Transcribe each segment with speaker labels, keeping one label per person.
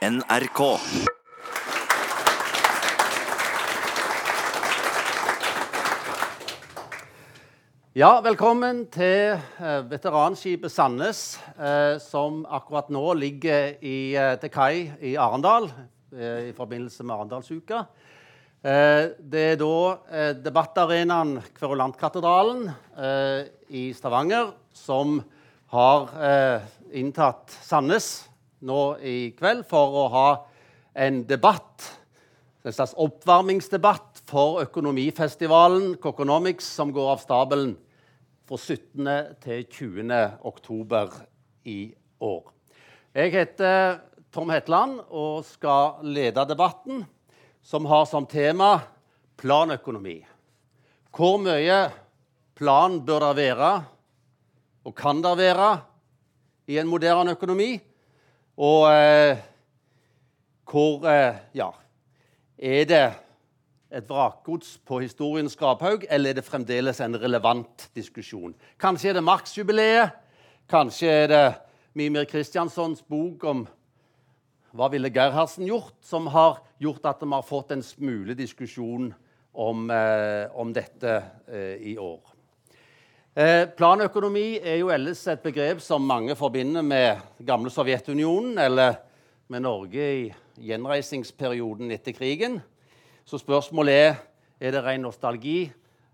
Speaker 1: NRK.
Speaker 2: Ja, velkommen til eh, veteranskipet Sandnes, eh, som akkurat nå ligger i, eh, til kai i Arendal i forbindelse med Arendalsuka. Det er da debattarenaen Kverulantkatedralen i Stavanger som har inntatt Sandnes nå i kveld for å ha en debatt, en slags oppvarmingsdebatt for økonomifestivalen Coconomics, som går av stabelen fra 17. til 20. oktober i år. Jeg heter Tom Hetland og skal lede debatten, som har som tema planøkonomi. Hvor mye plan bør det være, og kan det være, i en moderne økonomi? Og eh, hvor eh, ja, er det et vrakgods på historiens skraphaug, eller er det fremdeles en relevant diskusjon? Kanskje er det Marx-jubileet? Kanskje er det Mimir Kristianssons bok om hva ville Gerhardsen gjort, som har gjort at vi har fått en smule diskusjon om, eh, om dette eh, i år. Eh, planøkonomi er jo ellers et begrep som mange forbinder med gamle Sovjetunionen, eller med Norge i gjenreisingsperioden etter krigen. Så spørsmålet er er det ren nostalgi,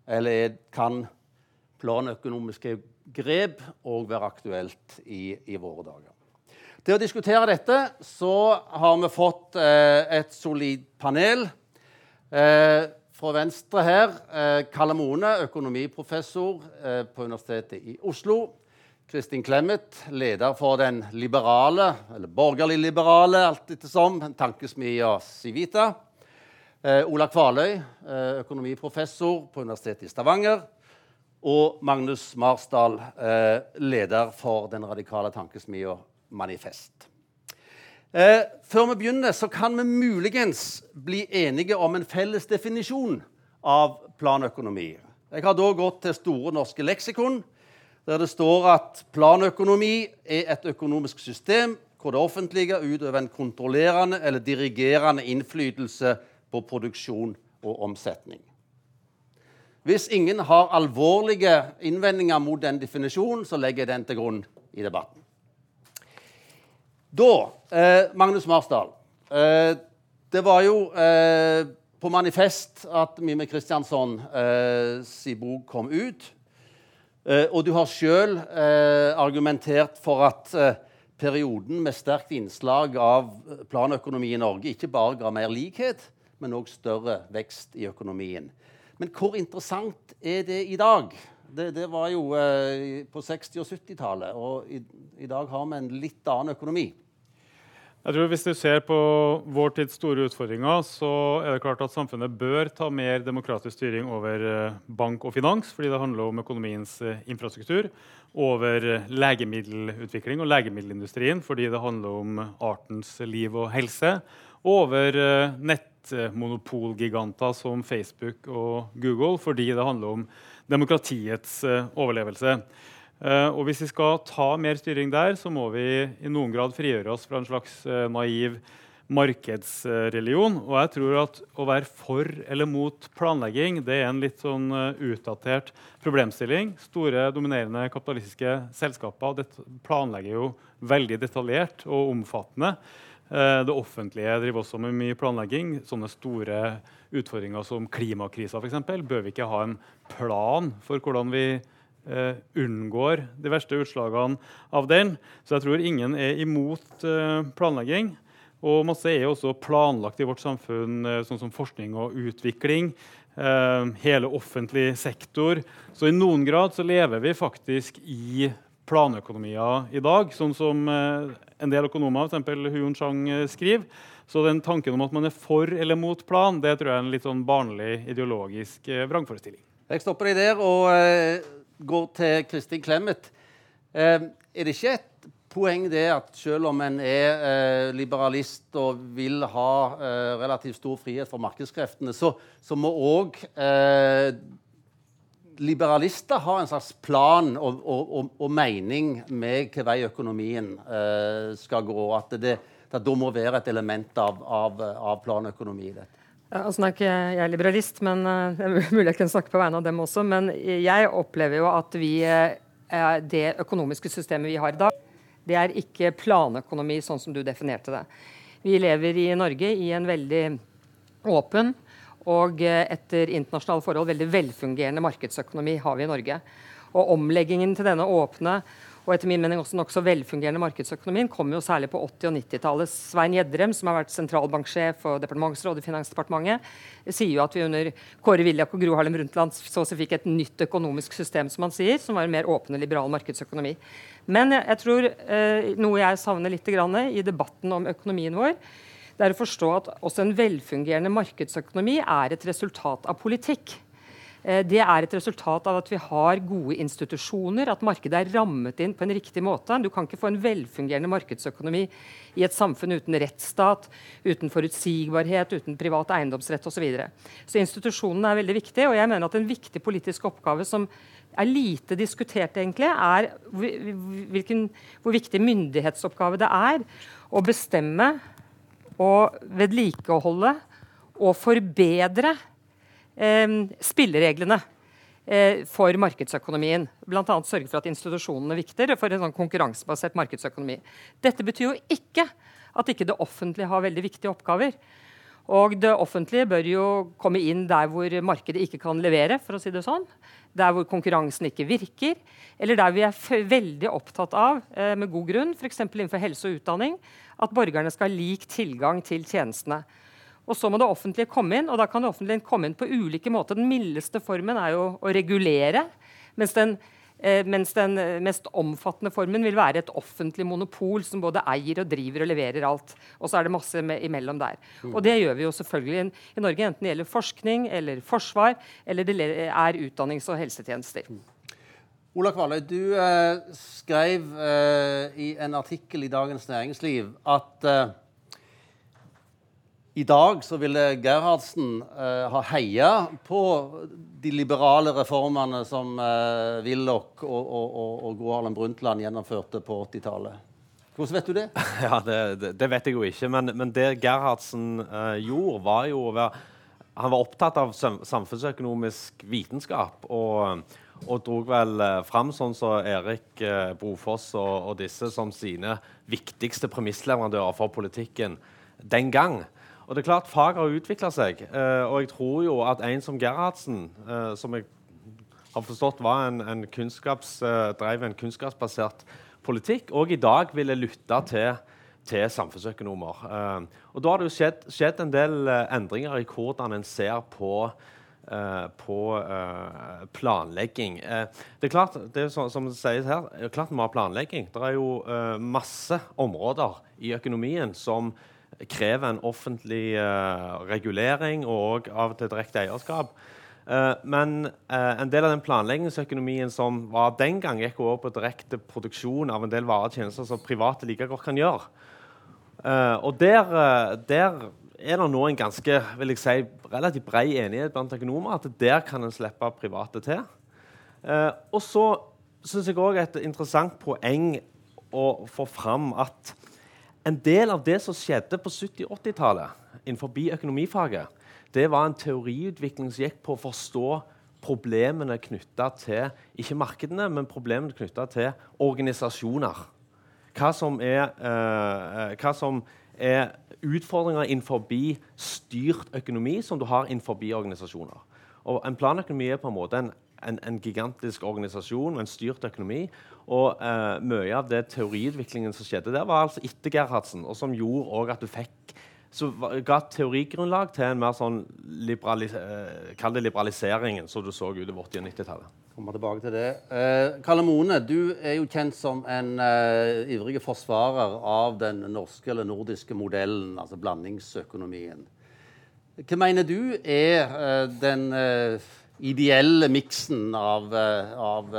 Speaker 2: eller er, kan planøkonomiske grep òg være aktuelt i, i, våre dager. Til å diskutere dette så har vi fått eh, et solid panel. Eh, fra venstre her eh, Kalle Mone, økonomiprofessor eh, på Universitetet i Oslo. Kristin Clemet, leder for den liberale, eller borgerlig-liberale, alt ettersom, tankesmia Civita. Eh, Ola Kvaløy, økonomiprofessor på Universitetet i Stavanger. Og Magnus Marsdal, leder for den radikale tankesmia Manifest. Eh, før vi begynner, så kan vi muligens bli enige om en felles definisjon av planøkonomi. Jeg har da gått til Store norske leksikon, der det står at planøkonomi er et økonomisk system hvor det offentlige utøver en kontrollerende eller dirigerende innflytelse på produksjon og omsetning. Hvis ingen har alvorlige innvendinger mot den definisjonen, så legger jeg den til grunn i debatten. Da, eh, Magnus Marsdal eh, Det var jo eh, på Manifest at Mime Kristiansson eh, sin bok kom ut. Eh, og du har sjøl eh, argumentert for at perioden med sterkt innslag av planøkonomi i Norge ikke bare ga mer likhet, men òg større vekst i økonomien. Men hvor interessant er det i dag? Det, det var jo eh, på 60- og 70-tallet, og i, i, dag har vi en litt annen økonomi.
Speaker 3: Jeg tror Hvis du ser på vår tids store utfordringer, så er det klart at samfunnet bør ta mer demokratisk styring over eh, bank og finans, fordi det handler om økonomiens eh, infrastruktur. Over eh, legemiddelutvikling og legemiddelindustrien, fordi det handler om artens liv og helse. Og over nettmonopolgiganter som Facebook og Google, fordi det handler om demokratiets overlevelse. Eh, og hvis vi skal ta mer styring der, så må vi i noen grad frigjøre oss fra en slags eh, naiv markedsreligion. Og jeg tror at å være for eller mot planlegging det er en litt sånn utdatert problemstilling. Store, dominerende kapitalistiske selskaper planlegger jo veldig detaljert og omfattende. Eh, det offentlige driver også med mye planlegging. Sånne store utfordringer som klimakrisa f.eks. bør vi ikke ha en plan for hvordan vi eh, unngår de verste utslagene av den. Så jeg tror ingen er imot eh, planlegging. Og masse er også planlagt i vårt samfunn, eh, sånn som forskning og utvikling. Eh, hele offentlig sektor. Så i noen grad så lever vi faktisk i planøkonomier i dag, sånn som eh, en del økonomer, f.eks. Huon Chang, skriver. Så den tanken om at man er for eller mot plan, det tror jeg er en litt sånn barnlig ideologisk vrangforestilling.
Speaker 2: Jeg stopper deg der og går til Kristin Clemet. Eh, er det ikke et poeng det at selv om en er eh, liberalist og vil ha relativt stor frihet for markedskreftene, så, så må òg liberalister ha en slags plan og, og, og, og mening med hvilken vei økonomien eh, skal gå. At det, det da må være et element av, av, av planøkonomi i dette?
Speaker 1: Altså nå er ikke jeg liberalist, men uh, det er mulig jeg kan snakke på vegne av dem også. Men jeg opplever jo at vi, uh, det økonomiske systemet vi har i dag, det er ikke planøkonomi sånn som du definerte det. Vi lever i Norge i en veldig åpen og uh, etter internasjonale forhold veldig velfungerende markedsøkonomi har vi i Norge. Og omleggingen til denne åpne og etter min mening også nokså velfungerende markedsøkonomien kom jo særlig på 80- og 90-tallet. Svein Gjedrem, som har vært sentralbanksjef og departementsråd i Finansdepartementet, sier jo at vi under Kåre Willoch og Gro Harlem Brundtland så å si fikk et nytt økonomisk system, som han sier, som var en mer åpen og liberal markedsøkonomi. Men jeg, jeg tror eh, noe jeg savner litt i debatten om økonomien vår, det er å forstå at også en velfungerende markedsøkonomi er et resultat av politikk. Eh, det er et resultat av at vi har gode institusjoner, at markedet er rammet inn på en riktig måte. Du kan ikke få en velfungerende markedsøkonomi i et samfunn uten rettsstat, uten forutsigbarhet, uten privat eiendomsrett osv. Så, videre. så institusjonene er veldig viktige, og jeg mener at en viktig politisk oppgave som er lite diskutert, egentlig, er hvilken, hvor viktig myndighetsoppgave det er å bestemme og vedlikeholde og forbedre spillereglene eh, for markedsøkonomien. Bl.a. sørge for at institusjonene vikter for en sånn konkurransebasert markedsøkonomi. Dette betyr jo ikke at ikke det offentlige har veldig viktige oppgaver. Og det offentlige bør jo komme inn der hvor markedet ikke kan levere, for å si det sånn. Der hvor konkurransen ikke virker, eller der vi er veldig opptatt av, eh, med god grunn, f.eks. innenfor helse og utdanning, at borgerne skal ha lik tilgang til tjenestene. Og så må det offentlige komme inn, og da kan det offentlige komme inn på ulike måter. Den mildeste formen er jo å regulere, mens den, eh, mens den mest omfattende formen vil være et offentlig monopol som både eier og driver og leverer alt. Og så er det masse imellom der. Mm. Og det gjør vi jo selvfølgelig i, i Norge, enten det gjelder forskning eller forsvar, eller det er utdannings- og helsetjenester. Mm.
Speaker 2: Ola Kvaløy, du eh, skrev eh, i en artikkel i Dagens Næringsliv at eh, i dag så ville Gerhardsen eh, ha heia på de liberale reformene som eh, Willoch og, og, og, og Gro Harlem Brundtland gjennomførte på 80-tallet. Hvordan vet du det?
Speaker 4: Ja, Det, det, det vet jeg jo ikke. Men, men det Gerhardsen eh, gjorde, var jo å være Han var opptatt av samfunnsøkonomisk vitenskap. og og dro vel eh, fram sånn som så Erik eh, Brofoss og, og, disse som sine viktigste premissleverandører for politikken den gang. Og det er klart, Faget har utvikla seg, eh, og jeg tror jo at en som Gerhardsen, eh, som jeg har forstått var en, en kunnskaps, eh, kunnskapsbasert politikk, og i dag ville lytte til, til samfunnsøkonomer. Og Da har det jo skjedd, skjedd en del endringer i hvordan en ser på på planlegging. Det er klart, det er så, som det sies her, det er klart vi har planlegging. Det er jo masse områder i økonomien som krever en offentlig uh, regulering og av og til direkte eierskap. Uh, men uh, en del av den planleggingsøkonomien som var den gang, gikk over på direkte produksjon av en del varer og tjenester som private like godt kan gjøre. og der, der, er det nå en ganske vil jeg si, relativt bred enighet blant økonomer at der kan en slippe private til. og så syns jeg òg et interessant poeng å få fram at en del av det som skjedde på 70- 80-tallet innenfor økonomifaget, det var en teoriutvikling som gikk på å forstå problemene knytta til ikke markedene, men problemene knytta til organisasjoner. Hva som er, uh, hva som er utfordringer innenfor styrt økonomi som du har innenfor organisasjoner. Og En planøkonomi er på en måte en, en, en gigantisk organisasjon med en styrt økonomi. Og eh, Mye av det teoriutviklingen som skjedde der, var altså etter Gerhardsen, og som gjorde at du fikk så ga teorigrunnlag til en mer sånn liberalis uh, liberaliseringen som du så utover 80- og 90-tallet.
Speaker 2: Kommer tilbake til det. Eh, Kalle Mone, du er jo kjent som en eh, ivrig forsvarer av den norske eller nordiske modellen, altså blandingsøkonomien. Hva mener du er den ideelle miksen av, av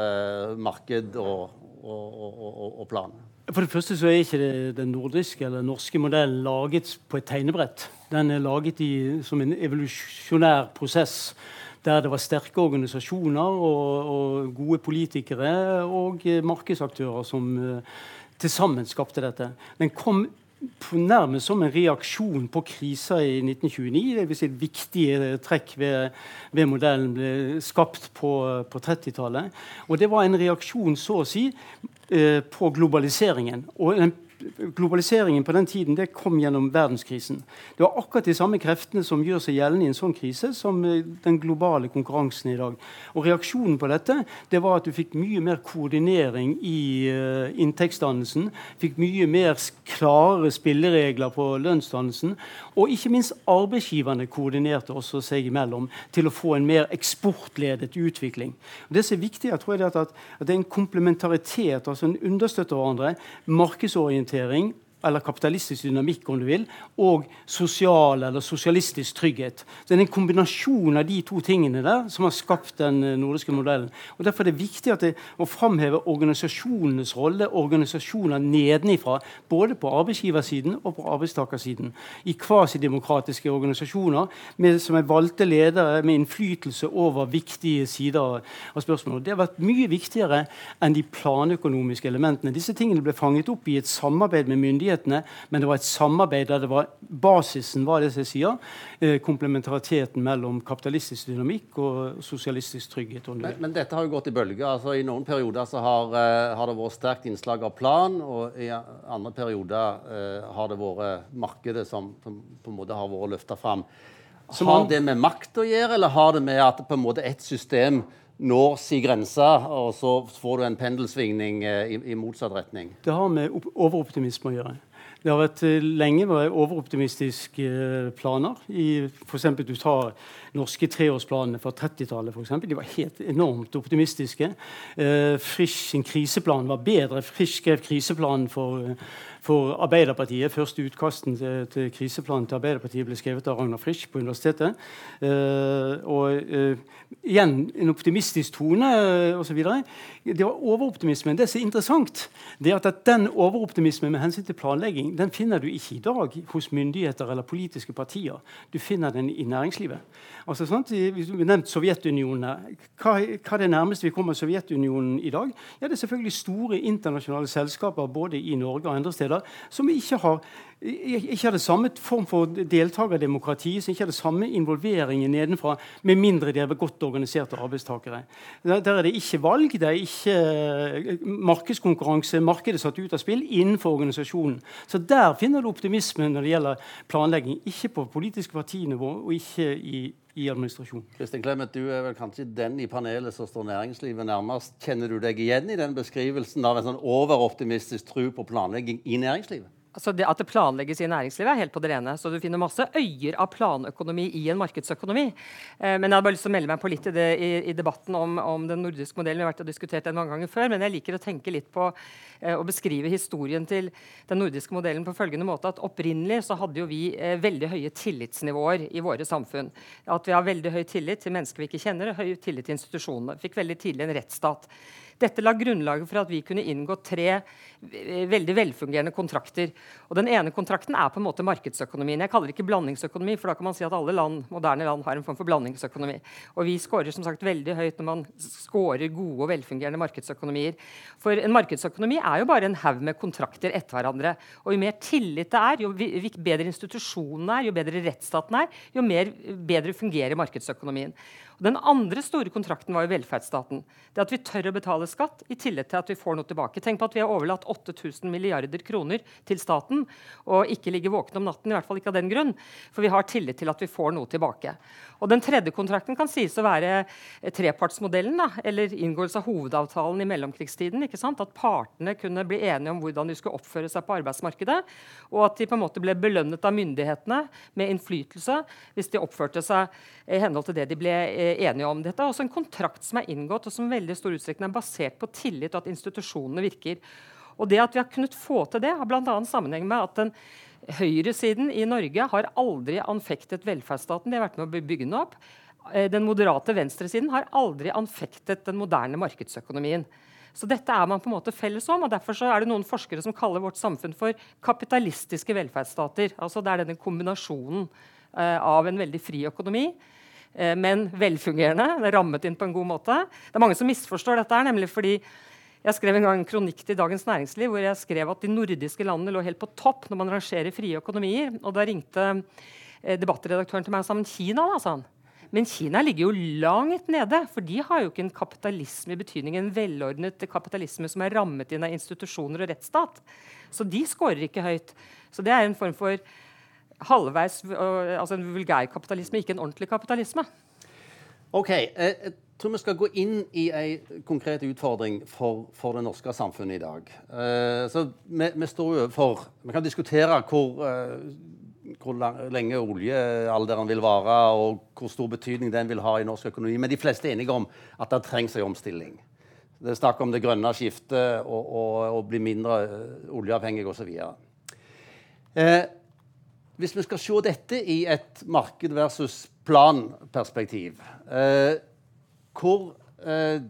Speaker 2: marked og, og, og, og plan?
Speaker 5: For det første så er ikke det, den nordiske eller norske modellen laget på et tegnebrett. Den er laget i, som en evolusjonær prosess der det var sterke organisasjoner og, og gode politikere og markedsaktører som uh, til sammen skapte dette. Den kom nærmest som en reaksjon på krisa i 1929. Det vil si et viktig trekk ved, ved modellen ble skapt på, på 30-tallet. Og det var en reaksjon, så å si, eh, på globaliseringen. Og en globaliseringen på den tiden det kom gjennom verdenskrisen. Det var akkurat de samme kreftene som gjør seg gjeldende i en sånn krise, som den globale konkurransen i dag. Og Reaksjonen på dette det var at du fikk mye mer koordinering i uh, inntektsdannelsen. Fikk mye mer klare spilleregler på lønnsdannelsen. Og ikke minst arbeidsgiverne koordinerte også seg imellom til å få en mer eksportledet utvikling. Og det som er viktig, jeg tror er at, at det er en komplementaritet, altså en understøtter hverandre. markedsorientering orientering eller kapitalistisk dynamikk, om du vil, og sosial eller sosialistisk trygghet. Det er en kombinasjon av de to tingene der som har skapt den eh, nordiske modellen. Og Derfor er det viktig det, å framheve organisasjonenes rolle, organisasjoner nedenifra, både på arbeidsgiversiden og på arbeidstakersiden. I kvasidemokratiske organisasjoner med, som er valgte ledere med innflytelse over viktige sider av spørsmålet. Det har vært mye viktigere enn de planøkonomiske elementene. Disse tingene ble fanget opp i et samarbeid med myndighetene myndighetene, men det var et samarbeid der det var basisen var det jeg sier, eh, komplementariteten mellom kapitalistisk dynamikk og sosialistisk trygghet.
Speaker 2: Men, men, dette har jo gått i bølger. Altså, I noen perioder så har, uh, har, det vært sterkt innslag av plan, og i andre perioder uh, har det vært markedet som, som, på en måte har vært løfta fram. Har det med makt å gjøre, eller har det med at på en måte et system når si grense, og så får du en pendelsvingning eh, i, i, motsatt retning?
Speaker 5: Det har med overoptimisme å gjøre. Det har vært lenge vært overoptimistiske eh, planer. I, for eksempel, du tar norske treårsplanene fra 30-tallet. De var helt enormt optimistiske. Eh, Frisch sin kriseplan var bedre. Frisch skrev kriseplanen for, for Arbeiderpartiet. Første utkasten til, til, kriseplanen til Arbeiderpartiet ble skrevet av Ragnar Frisch på universitetet. Uh, og uh, igjen en optimistisk tone uh, osv. Det var overoptimismen. Det som er interessant, det er at den overoptimismen med hensyn til planlegging den finner du ikke i dag hos myndigheter eller politiske partier. Du finner den i næringslivet. Altså, sant? Vi har nevnt Sovjetunionen. Hva, hva er det nærmeste vi kommer Sovjetunionen i dag? Ja, Det er selvfølgelig store internasjonale selskaper både i Norge og andre steder som ikke har ikke har det samme form for deltakerdemokrati, som ikke har det samme involveringen nedenfra, med mindre de er godt organiserte arbeidstakere. Der, der, er det ikke valg, det er ikke eh, markedskonkurranse, markedet satt ut av spill innenfor organisasjonen. Så der finner du optimisme når det gjelder planlegging. Ikke på politisk partinivå og ikke i i administrasjon.
Speaker 2: Kristin Clemet, Du er vel kanskje den i panelet som står næringslivet nærmest. Kjenner du deg igjen i den beskrivelsen av en sånn overoptimistisk tro på planlegging i næringslivet?
Speaker 1: Altså det At det planlegges i næringslivet, er helt på det rene. Så du finner masse øyer av planøkonomi i en markedsøkonomi. Eh, men jeg hadde bare lyst til å melde meg på litt i, det, i, i debatten om, om, den nordiske modellen. Vi har vært og diskutert den mange ganger før, men jeg liker å tenke litt på eh, å beskrive historien til den nordiske modellen på følgende måte at opprinnelig så hadde jo vi eh, veldig høye tillitsnivåer i våre samfunn. At vi har veldig høy tillit til mennesker vi ikke kjenner, og høy tillit til institusjonene. Fikk veldig tidlig en rettsstat. Dette la grunnlaget for at vi kunne inngå tre veldig velfungerende kontrakter. Og Den ene kontrakten er på en måte markedsøkonomien. Jeg kaller det ikke blandingsøkonomi, for da kan man si at alle land, moderne land har en form for blandingsøkonomi. Og vi skårer som sagt veldig høyt når man skårer gode og velfungerende markedsøkonomier. For en markedsøkonomi er jo bare en haug med kontrakter etter hverandre. Og jo mer tillit det er, jo bedre institusjonene er, jo bedre rettsstaten er, jo mer, bedre fungerer markedsøkonomien. Og den andre store kontrakten var jo velferdsstaten. Det at vi tør å betale skatt i tillegg til at vi får noe tilbake. Tenk på at vi har overlatt 8000 milliarder kroner til staten og ikke ligger våkne om natten. i hvert fall ikke av den grunn, For vi har tillit til at vi får noe tilbake. Og Den tredje kontrakten kan sies å være trepartsmodellen, da, eller inngåelse av hovedavtalen i mellomkrigstiden. ikke sant? At partene kunne bli enige om hvordan de skulle oppføre seg på arbeidsmarkedet. Og at de på en måte ble belønnet av myndighetene med innflytelse hvis de oppførte seg i henhold til det de ble enige om. Dette er også en kontrakt som er inngått, og som veldig stor utstrekning er basert på tillit og at institusjonene virker. Og det at vi har kunnet få til det, har bl.a. sammenheng med at den høyresiden i Norge har aldri anfektet velferdsstaten. De har vært med å bygge den opp. Eh, den moderate venstresiden har aldri anfektet den moderne markedsøkonomien. Så dette er man på en måte felles om, og Derfor er det noen forskere som kaller vårt samfunn for kapitalistiske velferdsstater. Altså Det er denne kombinasjonen uh, av en veldig fri økonomi, men velfungerende, rammet inn på en god måte. Det er mange som misforstår dette, nemlig fordi Jeg skrev en gang en kronikk til Dagens Næringsliv hvor jeg skrev at de nordiske landene lå helt på topp når man rangerer frie økonomier. Og da ringte eh, debattredaktøren til meg og sa men Kina, da, sa han. Men Kina ligger jo langt nede, for de har jo ikke en kapitalisme i betydning en velordnet kapitalisme som er rammet inn av institusjoner og rettsstat. Så de scorer ikke høyt. Så det er en form for halvveis, altså en vulgærkapitalisme, ikke en ordentlig kapitalisme.
Speaker 2: Ok, Jeg tror vi skal gå inn i en konkret utfordring for, for det norske samfunnet i dag. Uh, så vi, vi, står overfor Vi kan diskutere hvor, uh, hvor lenge oljealderen vil vare, og hvor stor betydning den vil ha i norsk økonomi. Men de fleste er enige om at det trengs en omstilling. Det er snakk om det grønne skiftet og, og bli mindre oljeavhengig osv. Uh, hvis vi skal se dette i et marked versus plan-perspektiv eh, hvor eh,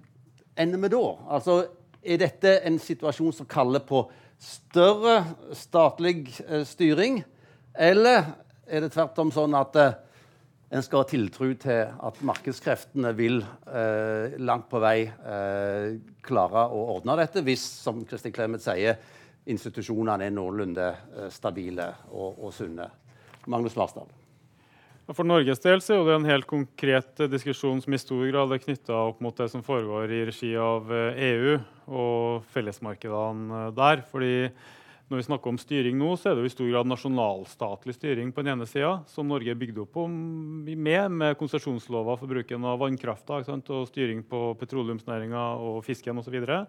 Speaker 2: ender vi da? Altså, er dette en situasjon som kaller på større statlig eh, styring? Eller er det tvert om sånn at eh, en skal ha tiltro til at markedskreftene vil eh, langt på vei eh, klare å ordne dette, hvis, som Kristin Clemet sier, institusjonene er noenlunde eh, stabile og, og sunne? Magnus Marsdal.
Speaker 3: For Norges del så er det en helt konkret diskusjon som i stor grad er knytta opp mot det som foregår i regi av EU eh, e og fellesmarkedene eh, der. Fordi når vi snakker om styring nå, så er det jo i stor grad nasjonalstatlig styring på den ene sida, som Norge er bygd opp med, med konsesjonslover for bruken av vannkrafta og styring på petroleumsnæringa og fisken osv. Og, så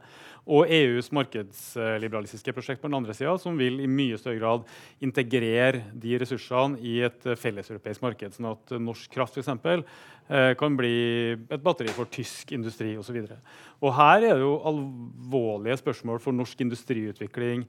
Speaker 3: og EUs markedsliberalistiske prosjekt på den andre sida, som vil i mye større grad integrere de ressursene i et felleseuropeisk marked, sånn at norsk kraft eksempel, Eh, kan bli et batteri for tysk industri osv. Og her er det jo alvorlige spørsmål for norsk industriutvikling,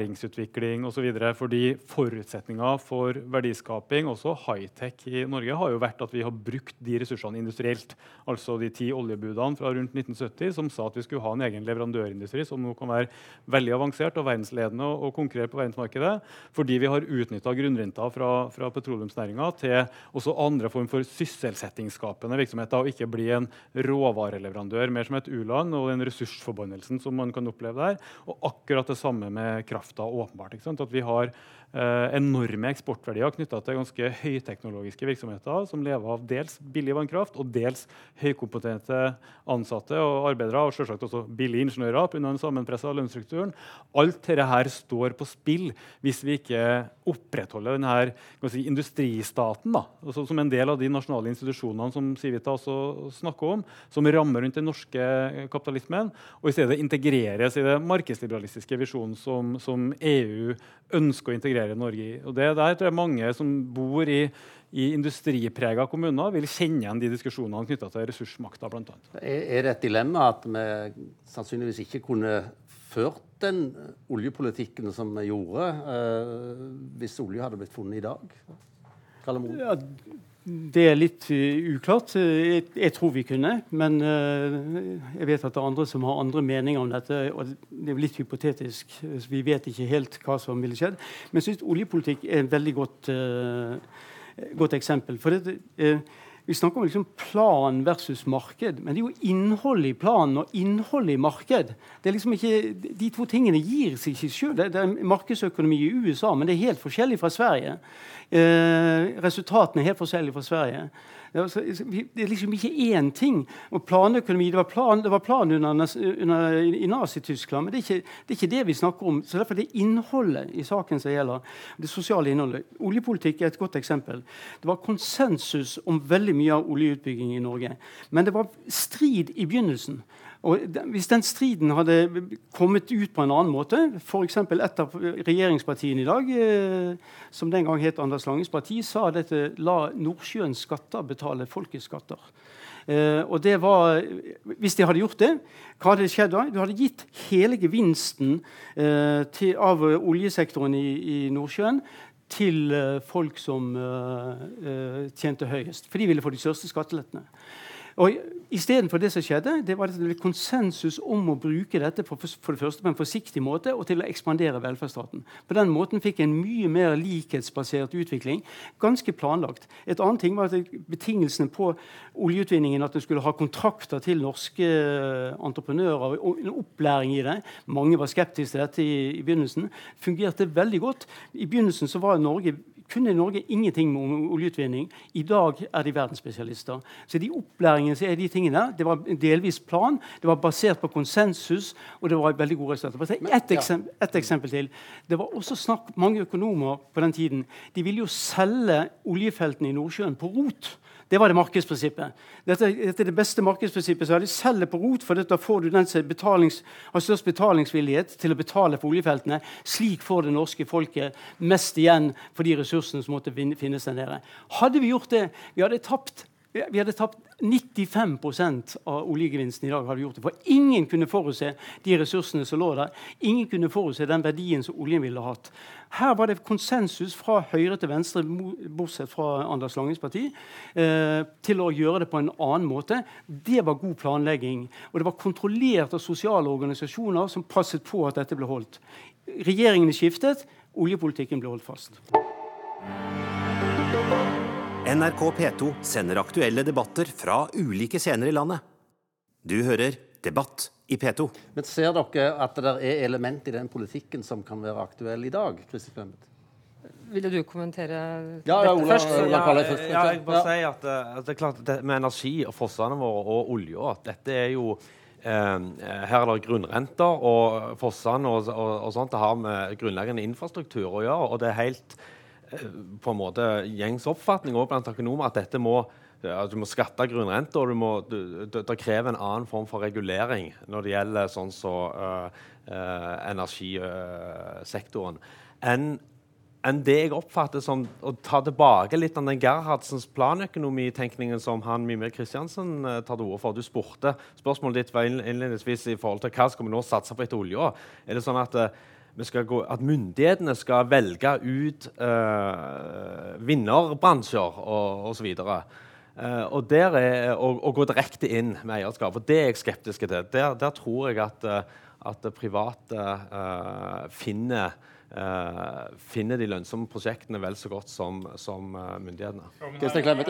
Speaker 3: næringsutvikling osv. Fordi forutsetninga for verdiskaping, også high-tech i Norge, har jo vært at vi har brukt de ressursene industrielt. Altså de ti oljebudene fra rundt 1970 som sa at vi skulle ha en egen leverandørindustri som nå kan være veldig avansert og verdensledende og, og konkurrere på verdensmarkedet. Fordi vi har utnytta grunnrenta fra, fra petroleumsnæringa til også andre form for sysselsettingsskapende virksomheter, og ikke bli en råvareleverandør, mer som et u-land og den ressursforbannelsen som man kan oppleve der. Og akkurat det samme med krafta, åpenbart. At vi har enorme eksportverdier knytta til ganske høyteknologiske virksomheter som lever av dels billig vannkraft og dels høykompetente ansatte og arbeidere, og selvsagt også billige ingeniører pga. den sammenpressa lønnsstrukturen. Alt dette her står på spill hvis vi ikke opprettholder denne si, industristaten da, altså som en del av de nasjonale institusjonene som Civita også snakker om, som rammer rundt den norske kapitalismen, og i stedet integreres i det markedsliberalistiske visjonen som, som EU ønsker å integrere Norge i. Og det der tror jeg mange som bor i, i industriprega kommuner, vil kjenne igjen de diskusjonene knytta til ressursmakta. Blant annet.
Speaker 2: er det et dilemma at vi sannsynligvis ikke kunne ført den oljepolitikken som vi gjorde, uh, hvis olje hadde blitt funnet i dag?
Speaker 5: Ja, det er litt uh, uklart. Jeg, jeg, tror vi kunne. Men uh, jeg vet at det er andre som har andre meninger om dette. og Det er litt hypotetisk. Vi vet ikke helt hva som ville skjedd. Men jeg syns oljepolitikk er et veldig godt, godt eksempel. For det, vi snakker om liksom plan versus marked, men det er jo innholdet i planen og innholdet i marked. Liksom ikke, de to tingene gir seg ikke sjøl. Det, det, er markedsøkonomi i USA, men det er helt forskjellig fra Sverige. Eh, resultatene er helt forskjellige fra Sverige. Det er liksom ikke én ting. Og planøkonomi Det var plan, det var plan under, under, i Nazi-Tyskland, men det er, ikke, det er, ikke, det vi snakker om. så Derfor er det innholdet i saken som gjelder. Det sosiale innholdet. Oljepolitikk er et godt eksempel. Det var konsensus om veldig mye av oljeutbygging i Norge. Men det var strid i begynnelsen. Og Hvis den striden hadde kommet ut på en annen måte, f.eks. et av regjeringspartiene i dag, eh, som den gang het Anders Langes parti, sa dette la Nordsjøens skatter betale folkets skatter. Eh, og det var, Hvis de hadde gjort det, hva hadde skjedd da? Du hadde gitt hele gevinsten eh, til, av oljesektoren i, i Nordsjøen til eh, folk som eh, tjente høyest. For de ville få de største skattelettene. Og Istedenfor det som skjedde, det var det konsensus om å bruke dette for, for, det første på en forsiktig måte og til å ekspandere velferdsstaten. På den måten fikk en mye mer likhetsbasert utvikling. Ganske planlagt. Et annet ting var at Betingelsene på oljeutvinningen at en skulle ha kontrakter til norske eh, entreprenører og en opplæring i det. Mange var skeptiske til dette i, i begynnelsen. Fungerte veldig godt. I begynnelsen så var Norge kunne Norge ingenting med oljeutvinning. I dag er de verdensspesialister. Så de opplæringene så er de tingene det var delvis plan, det var basert på konsensus, og det var veldig gode resultater. Ett eksempel, et eksempel til. Det var også snakk mange økonomer på den tiden. De ville jo selge oljefeltene i Nordsjøen på rot. Det var det markedsprinsippet. Dette, dette, er det beste markedsprinsippet. så De selger på rot, for da får du den som har størst betalingsvillighet til å betale for oljefeltene. Slik får det norske folket mest igjen for de ressursene som måtte finnes der nede. Hadde vi gjort det, vi hadde tapt vi hadde tapt 95% av oljegevinsten i dag. hadde vi gjort det. For ingen kunne forutse de ressursene som lå der. Ingen kunne forutse den verdien som oljen ville hatt. Her var det konsensus fra høyre til venstre, bortsett fra Anders Langes parti, eh, til å gjøre det på en annen måte. Det var god planlegging. Og det var kontrollert av sosiale organisasjoner som passet på at dette ble holdt. Regjeringene skiftet, oljepolitikken ble holdt fast.
Speaker 6: NRK P2 sender aktuelle debatter fra ulike scener i landet. Du hører Debatt i P2.
Speaker 2: Men Ser dere at det er element i den politikken som kan være aktuell i dag? Christi Clemet?
Speaker 1: Ville du kommentere
Speaker 2: ja,
Speaker 1: dette
Speaker 2: Ola,
Speaker 1: først?
Speaker 2: Ola,
Speaker 4: ja, ja, jeg bare ja. si at, eh, at, det er klart det, med energi og fossene våre og olja Dette er jo eh, Her er det grunnrenter, og fossene og, og, og sånt det har med grunnleggende infrastruktur å gjøre. og det er helt på en måte gjengs oppfatning også blant økonomer at dette må at du må skatte grunnrenta, og det krever en annen form for regulering når det gjelder sånn så, uh, uh, energisektoren, enn enn det jeg oppfatter som å ta tilbake litt av den Gerhardsens planøkonomitenkningen som han Mimir Kristiansen uh, tar til orde for. Du spurte Spørsmålet ditt var innledningsvis i forhold til hva skal vi nå satse på etter olja. Er det sånn at uh, gå, at myndighetene skal velge ut uh, vinnerbransjer og osv. Uh, og, der er, å, å, gå direkte inn med eierskap. Og det er jeg skeptisk til. Der, der tror jeg at, uh, at private uh, finner, finner de lønnsomme prosjektene vel så godt som, som myndighetene.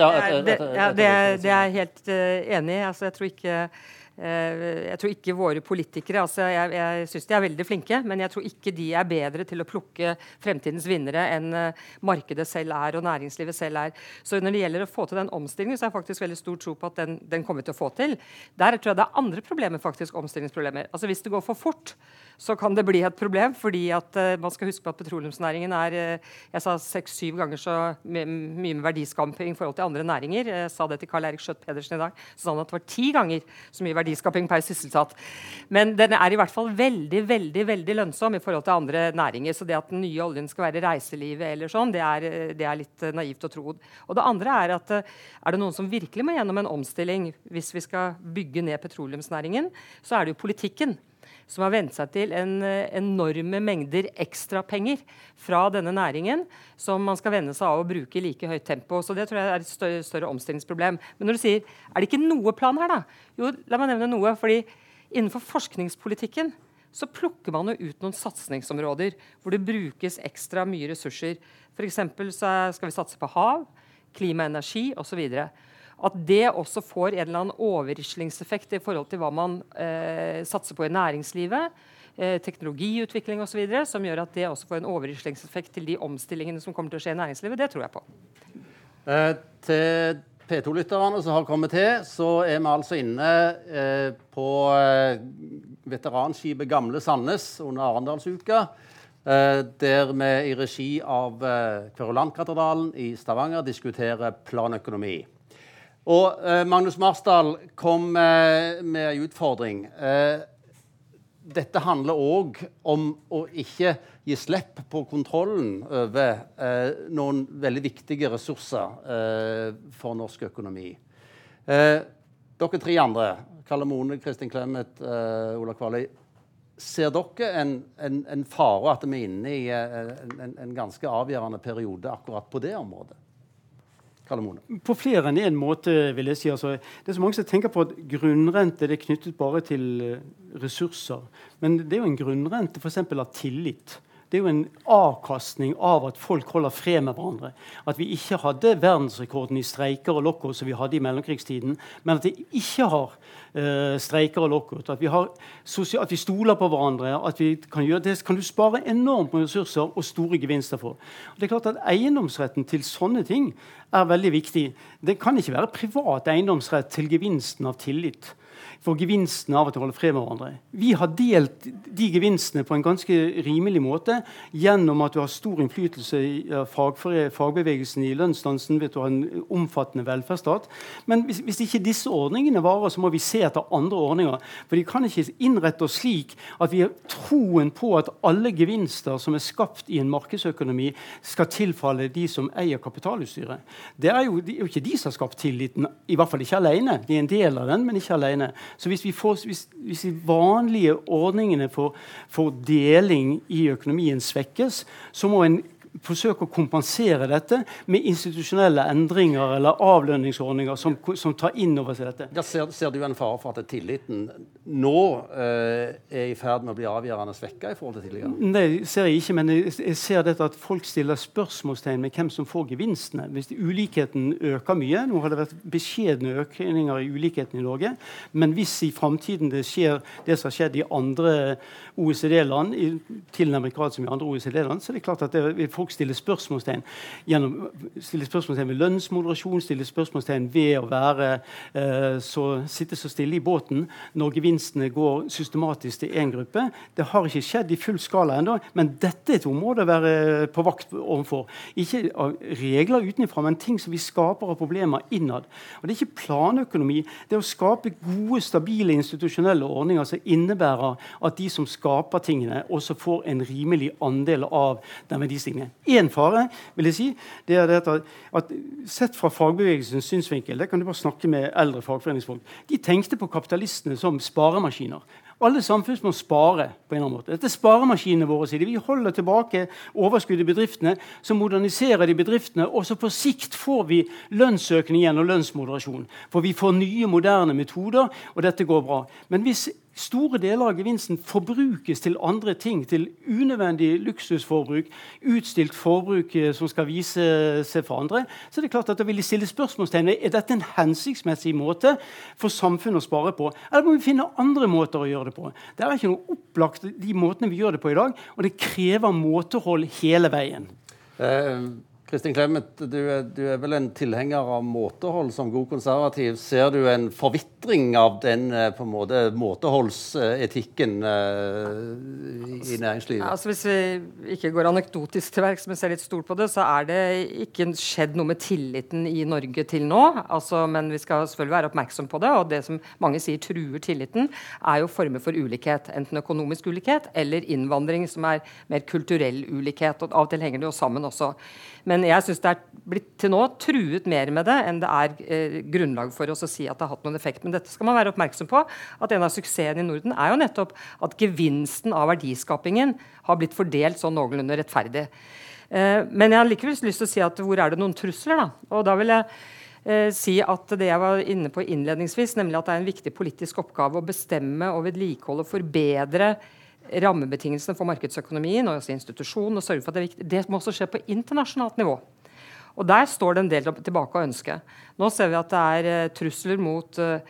Speaker 1: Ja, det, ja, det, det er jeg helt enig i. Altså, jeg tror ikke Eh, jeg tror ikke våre politikere altså Jeg, jeg syns de er veldig flinke, men jeg tror ikke de er bedre til å plukke fremtidens vinnere enn eh, markedet selv er og næringslivet selv er. Så når det gjelder å få til den omstillingen, så har jeg faktisk veldig stor tro på at den, den kommer til å få til. Der tror jeg det er andre problemer, faktisk, omstillingsproblemer. Altså Hvis det går for fort, så kan det bli et problem. fordi at uh, man skal huske på at petroleumsnæringen er uh, jeg sa seks-syv ganger så mye med verdiskaping i forhold til andre næringer. Jeg sa det til Karl Erik Skjøtt Pedersen i dag. Så sa han at det var ti ganger så mye verdiskaping per sysselsatt. Men den er i hvert fall veldig veldig, veldig lønnsom i forhold til andre næringer. Så det at den nye oljen skal være reiselivet, eller sånn, det er, det er litt naivt å tro. Og det andre er at er det noen som virkelig må gjennom en omstilling hvis vi skal bygge ned petroleumsnæringen, så er det jo politikken som har vent seg til en, eh, enorme mengder ekstrapenger fra denne næringen, som man skal venne seg av å bruke i like høyt tempo. Så det tror jeg er et større, større, omstillingsproblem. Men når du sier er det ikke noe plan her, da? Jo, la meg nevne noe. fordi innenfor forskningspolitikken så plukker man jo ut noen satsingsområder hvor det brukes ekstra mye ressurser. F.eks. så skal vi satse på hav, klima og energi osv at det også får en eller annen overrislingseffekt i forhold til hva man eh, satser på i næringslivet, eh, teknologiutvikling osv., som gjør at det også får en overrislingseffekt til de omstillingene som kommer til å skje i næringslivet. Det tror jeg på.
Speaker 2: Eh, til P2-lytterne som har kommet til, så er vi altså inne eh, på eh, veteranskipet Gamle Sandnes under Arendalsuka. Eh, der vi i regi av eh, Kverulandkatedralen i Stavanger diskuterer planøkonomi. Og eh, Magnus Marsdal kom eh, med en utfordring. Eh, dette handler òg om å ikke gi slipp på kontrollen over eh, noen veldig viktige ressurser eh, for norsk økonomi. Eh, dere tre andre, Kalle Mone, Kristin Clemet, Ola Kvaløy. Ser dere en, en, en fare at vi er inne i en, en ganske avgjørende periode akkurat på det området?
Speaker 5: På flere enn én måte, vil jeg si. Altså, det er så mange som tenker på at grunnrente er knyttet bare til eh, ressurser. Men det er jo en grunnrente f.eks. av tillit det er jo en avkastning av at folk holder fred med hverandre. At vi ikke hadde verdensrekorden i streiker og lockout som vi hadde i mellomkrigstiden, men at vi ikke har uh, streiker og lockout. At vi, har, at vi, stoler på hverandre. at vi kan gjøre Det kan du spare enormt med ressurser og store gevinster for. Og det er klart at Eiendomsretten til sånne ting er veldig viktig. Det kan ikke være privat eiendomsrett til gevinsten av tillit for gevinsten av at de holder fred med hverandre. Vi har delt de gevinstene på en ganske rimelig måte gjennom at du har stor innflytelse i fagbevegelsen i lønnsdansen ved du har en omfattende velferdsstat. Men hvis, hvis, ikke disse ordningene varer, så må vi se etter andre ordninger. For de kan ikke innrette oss slik at vi har troen på at alle gevinster som er skapt i en markedsøkonomi, skal tilfalle de som eier kapitalutstyret. Det er jo, det er jo ikke de som har skapt tilliten, i hvert fall ikke alene. De er en del av den, men ikke alene. Så hvis, vi får, hvis, hvis de vanlige ordningene for, for deling i økonomien svekkes, så må en forsøke å kompensere dette med institusjonelle endringer eller avlønningsordninger som, som tar inn over seg dette.
Speaker 2: Ja, ser, ser, du en fare for at tilliten nå eh, er i ferd med å bli avgjørende svekka i forhold til tidligere?
Speaker 5: Nei, ser jeg ikke, men jeg, ser dette at folk stiller spørsmålstegn med hvem som får gevinstene. Hvis ulikheten øker mye Nå har det vært beskjedne økninger i ulikheten i Norge, men hvis i framtiden det skjer det som har skjedd i andre OECD-land, tilnærmet grad som i andre OECD-land, så er det klart at det folk stille spørsmålstegn gjennom, stille spørsmålstegn ved lønnsmoderasjon, stille spørsmålstegn ved å være eh, så, sitte så stille i båten når gevinstene går systematisk til én gruppe. Det har ikke skjedd i full skala ennå, men dette er et område å være på vakt overfor. Ikke regler utenfra, men ting som vi skaper av problemer innad. Og Det er ikke planøkonomi. Det er å skape gode, stabile institusjonelle ordninger som innebærer at de som skaper tingene, også får en rimelig andel av den verdistigningen. Én fare vil jeg si, det er at, at Sett fra fagbevegelsens synsvinkel det kan du bare snakke med eldre fagforeningsfolk, de tenkte på kapitalistene som sparemaskiner. Alle samfunn må spare. på en eller annen måte. Dette er sparemaskinene våre. sier. Vi holder tilbake overskudd i bedriftene, så moderniserer de bedriftene, og så på sikt får vi lønnsøkning igjen og lønnsmoderasjon. For vi får nye, moderne metoder, og dette går bra. Men hvis store deler av gevinsten forbrukes til andre ting, til unødvendig luksusforbruk, utstilt forbruk eh, som skal vise seg for andre, så er det klart at da vil de stille spørsmålstegn er dette en hensiktsmessig måte for samfunnet å spare på. Eller må vi finne andre måter å gjøre det på? Det er ikke noe opplagt de måtene vi gjør det på i dag, og det krever måtehold hele veien.
Speaker 2: Uh, Kristin Clemet, du er, du er, vel en tilhenger av måtehold som god konservativ. Ser du en forvitring av den eh, på en måte måteholdsetikken uh, i næringslivet?
Speaker 1: Altså Hvis vi ikke går anekdotisk til verks, men ser litt stort på det, så er det ikke skjedd noe med tilliten i Norge til nå. Altså, men vi skal selvfølgelig være oppmerksom på det. Og det som mange sier truer tilliten, er jo former for ulikhet. Enten økonomisk ulikhet eller innvandring, som er mer kulturell ulikhet. og Av og til henger det jo sammen også. Men jeg syns det er blitt til nå truet mer med det enn det er eh, grunnlag for oss å si at det har hatt noen effekt. Men dette skal man være oppmerksom på. At en av suksessene i Norden er jo nettopp at gevinsten av verdiskapingen har blitt fordelt sånn noenlunde rettferdig. Eh, men jeg har likevel lyst til å si at hvor er det noen trusler, da? Og da vil jeg eh, si at det jeg var inne på innledningsvis, nemlig at det er en viktig politisk oppgave å bestemme og vedlikeholde og forbedre rammebetingelsene for markedsøkonomien og også institusjonen og sørge for at det er viktig. Det må også skje på internasjonalt nivå. Og Der står det en del tilbake å ønske. Nå ser vi at det er uh, trusler mot uh,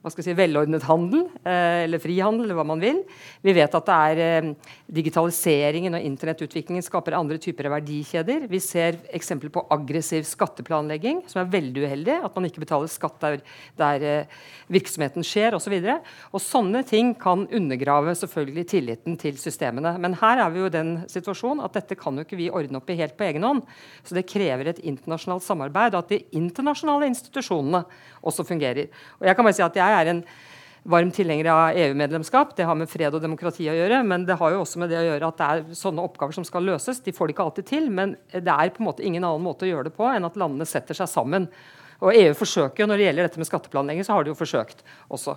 Speaker 1: hva skal jeg si, velordnet handel, eh, eller frihandel, eller hva man vil. Vi vet at det er eh, digitaliseringen og internettutviklingen skaper andre typer av verdikjeder. Vi ser eksempler på aggressiv skatteplanlegging, som er veldig uheldig. At man ikke betaler skatt der, der eh, virksomheten skjer, osv. Og, så og sånne ting kan undergrave selvfølgelig tilliten til systemene. Men her er vi jo i den situasjonen at dette kan jo ikke vi ordne opp i helt på egen hånd. Så det krever et internasjonalt samarbeid, og at de internasjonale institusjonene også fungerer. Og jeg kan bare si at jeg jeg er en varm tilhenger av EU-medlemskap. Det har med fred og demokrati å gjøre. Men det har jo også med det å gjøre at det er sånne oppgaver som skal løses. De får det ikke alltid til, men det er på en måte ingen annen måte å gjøre det på enn at landene setter seg sammen. Og EU forsøker jo, Når det gjelder dette med skatteplanlegging, så har de jo forsøkt også.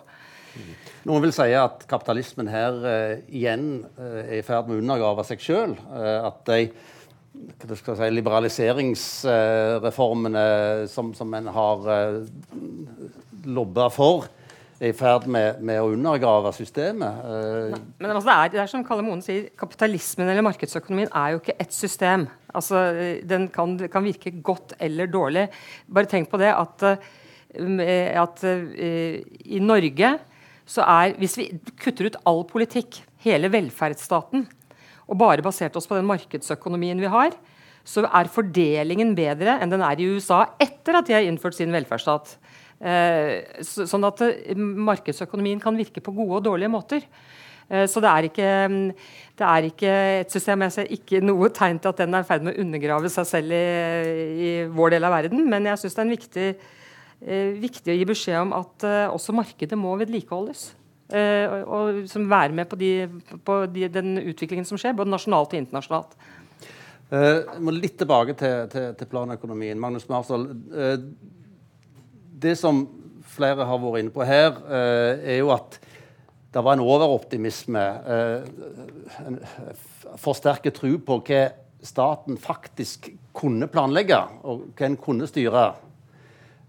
Speaker 2: Noen vil si at kapitalismen her uh, igjen uh, er i ferd med å undergrave seg sjøl. Uh, at de si, liberaliseringsreformene som, som en har lobba for, er i ferd med, med, å undergrave systemet.
Speaker 1: Uh, Men altså, det, er, det er som Kalle Moen sier, kapitalismen eller markedsøkonomien er jo ikke ett system. Altså, den kan, kan virke godt eller dårlig. Bare tenk på det at, at uh, i Norge så er Hvis vi kutter ut all politikk, hele velferdsstaten, og bare baserte oss på den markedsøkonomien vi har, så er fordelingen bedre enn den er i USA etter at de har innført sin velferdsstat. Eh, så, sånn at eh, markedsøkonomien kan virke på gode og dårlige måter. Eh, så det er, ikke, det er, ikke, et system Jeg ser ikke noe tegn til at den er i ferd med å undergrave seg selv i, i vår del av verden, men jeg syns det er viktig, viktig, å gi beskjed om at også markedet må vedlikeholdes. Eh, og, som være med på, de, på de, den utviklingen som skjer, både nasjonalt og internasjonalt.
Speaker 2: Jeg må litt tilbake til, til, til planøkonomien. Magnus Marsdal, det som flere har vært inne på her, uh, er jo at det var en overoptimisme, en forsterket tro på hva staten faktisk kunne planlegge, og hva en kunne styre.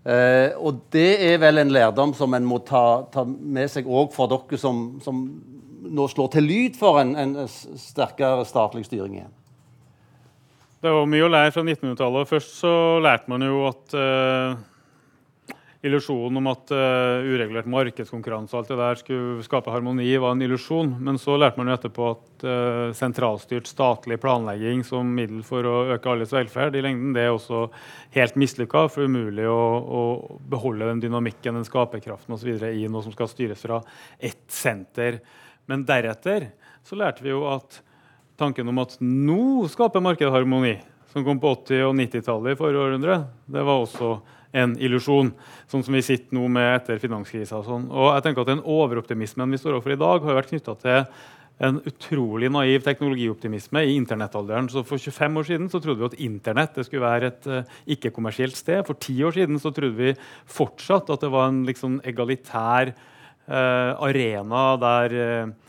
Speaker 2: Uh, og det er vel en lærdom som en må ta, ta med seg òg for dere som, som, nå slår til lyd for en, en sterkere statlig styring igjen.
Speaker 3: Det var mye å lære fra 1900-tallet. Først så lærte man jo at uh, illusjonen om at uh, uregulert markedskonkurranse og alt det der skulle skape harmoni, var en illusjon. Men så lærte man jo etterpå at uh, sentralstyrt statlig planlegging som middel for å øke alles velferd i lengden, det er også helt mislykka. For umulig å, å, beholde den dynamikken, den skaperkraften osv. i noe som skal styres fra ett senter. Men deretter så lærte vi jo at tanken om at nå skaper markedet harmoni, som kom på 80- og 90-tallet i forrige århundre, det var også en illusjon, sånn som vi sitter nå med etter finanskrisa. Og, sånn. og jeg tenker at Den overoptimismen vi står overfor i dag, har vært knytta til en utrolig naiv teknologioptimisme i internettalderen. Så For 25 år siden så trodde vi at Internett skulle være et uh, ikke-kommersielt sted. For 10 år siden så trodde vi fortsatt at det var en liksom, egalitær uh, arena der uh,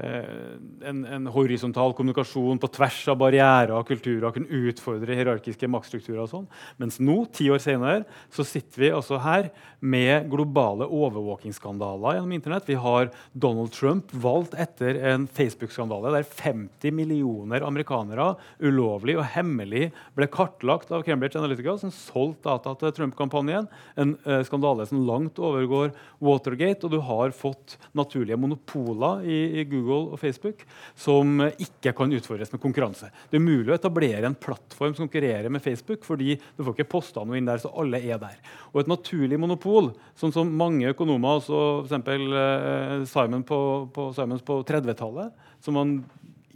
Speaker 3: en, en, horisontal kommunikasjon på tvers av barrierer og kulturer kunne utfordre hierarkiske maktstrukturer. og sånn. Mens nå, ti år senere, så sitter vi altså her med globale overvåkingsskandaler gjennom Internett. Vi har Donald Trump valgt etter en Facebook-skandale der 50 millioner amerikanere ulovlig og hemmelig ble kartlagt av Cambridge Analytica, som solgte data til Trump-kampanjen. En uh, skandale som langt overgår Watergate. Og du har fått naturlige monopoler i, i Google Google og Facebook som ikke kan utfordres med konkurranse. Det er mulig å etablere en plattform som konkurrerer med Facebook, fordi du får ikke posta noe inn der, så alle er der. Og et naturlig monopol, sånn som mange økonomer, også f.eks. Eh, Simon på, på, på 30-tallet, som man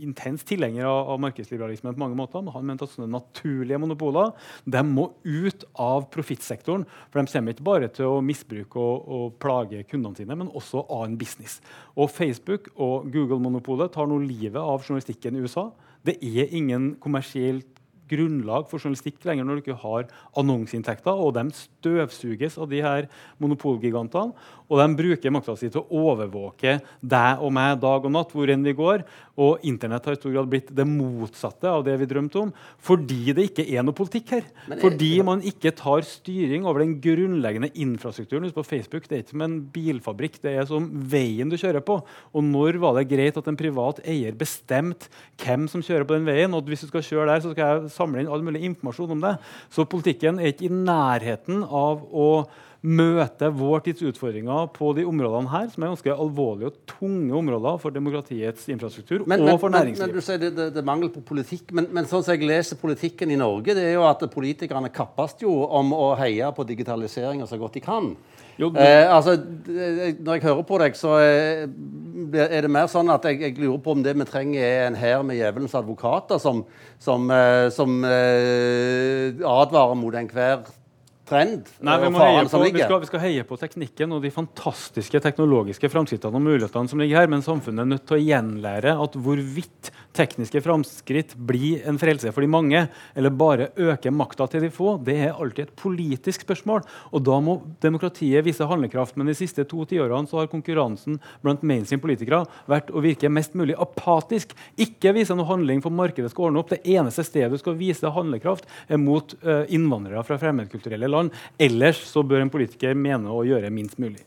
Speaker 3: intens tilhenger av, av markedsliberalismen på mange måter. Men han mente at sånne naturlige monopoler de må ut av profittsektoren. For de kommer ikke bare til å misbruke og, og plage kundene sine, men også annen business. Og Facebook og Google-monopolet tar nå livet av journalistikken i USA. Det er ingen kommersielt grunnlag for journalistikk lenger når du ikke har annonseinntekter. Og de støvsuges av de her monopolgigantene. Og de bruker makta si til å overvåke deg og meg dag og natt hvor enn vi går. Og Internett har i stor grad blitt det motsatte av det vi drømte om. Fordi det ikke er noe politikk her. Jeg, fordi man ikke tar styring over den grunnleggende infrastrukturen. På Facebook det er ikke som en bilfabrikk, det er som veien du kjører på. Og når var det greit at en privat eier bestemte hvem som kjører på den veien? Og hvis du skal kjøre der, så skal jeg samle inn all mulig informasjon om det. Så politikken er ikke i nærheten av å møte vår tids utfordringer på de områdene her, som er ganske alvorlige og tunge områder for demokratiets infrastruktur
Speaker 2: men,
Speaker 3: og for næringslivet.
Speaker 2: Men, men, du sier det, det, det, er mangel på politikk, men, men, sånn som jeg leser politikken i Norge, det er jo at politikerne kappes jo om å heie på digitaliseringa så godt de kan. Jo, du... eh, altså, når jeg hører på deg, så er, er det mer sånn at jeg, jeg, lurer på om det vi trenger, er en hær med djevelens advokater som, som, eh, som eh, advarer mot enhver trend.
Speaker 3: Nei, vi, må heie på, vi, skal, vi skal heie på teknikken og de fantastiske teknologiske framskrittene og mulighetene som ligger her, men samfunnet er nødt til å gjenlære at hvorvidt tekniske framskritt blir en frelse for de mange, eller bare øker makta til de få, det er alltid et politisk spørsmål. Og da må demokratiet vise handlekraft. Men de siste to tiårene så har konkurransen blant mainstream politikere vært å virke mest mulig apatisk. Ikke vise noe handling for markedet skal ordne opp. Det eneste stedet du skal vise handlekraft, er mot eh, innvandrere fra fremmedkulturelle land. Ellers så bør en politiker mene å gjøre minst mulig.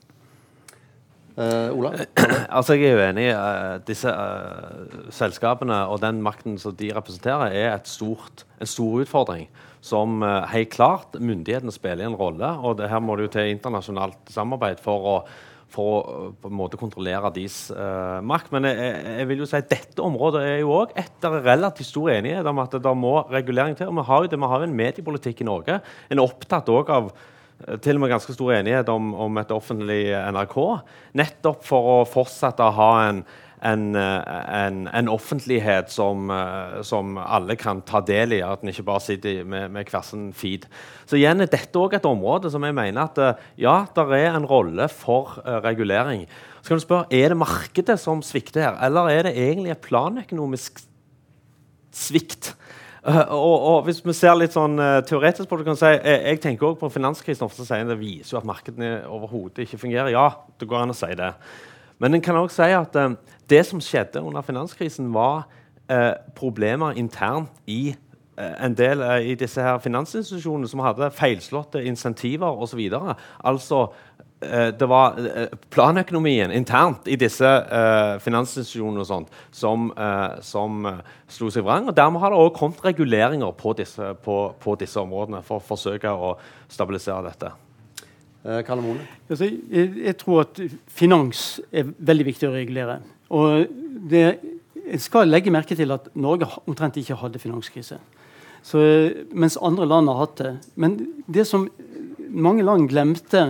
Speaker 2: Eh, Ola?
Speaker 4: Altså, jeg er jo enig. Uh, disse uh, selskapene og den makten som de representerer, er stort, en stor utfordring. Som uh, helt klart myndighetene spiller en rolle. og det, Her må det jo til internasjonalt samarbeid for å, for å på en måte kontrollere deres makt. Men jeg, jeg, vil jo si at dette området er jo òg etter er relativt stor enighet om at det må regulering til. og Vi har jo det, vi har en mediepolitikk i Norge. En er opptatt også av til og med ganske stor enighet om, om, et offentlig NRK. Nettopp for å fortsette å ha en, en, en, en offentlighet som, som, alle kan ta del i. At en ikke bare sitter med, med hver sin feed. Så igjen er dette også et område som jeg mener at ja, der er en rolle for uh, regulering. Så kan du spørre, Er det markedet som svikter her, eller er det egentlig et planøkonomisk svikt? Uh, og, og, Hvis vi ser litt sånn uh, teoretisk på det, kan si, jeg, jeg tenker også på finanskrisen ofte sier det viser jo at markedene overhodet ikke fungerer. Ja, det går an å si det. Men en kan også si at det som skjedde under finanskrisen, var problemer internt i en del i disse her finansinstitusjonene som hadde feilslåtte insentiver osv. Altså det var planøkonomien internt i disse uh, finansinstitusjonene og sånt, som, uh, som uh, slo seg vrang. og Dermed har det også kommet reguleringer på disse, på, på disse områdene for å forsøke å stabilisere dette.
Speaker 2: Karl Mone?
Speaker 5: Altså, jeg, jeg, tror at finans er veldig viktig å regulere. Og det, jeg skal legge merke til at Norge omtrent ikke hadde finanskrise. Så, mens andre land har hatt det. Men det som mange land glemte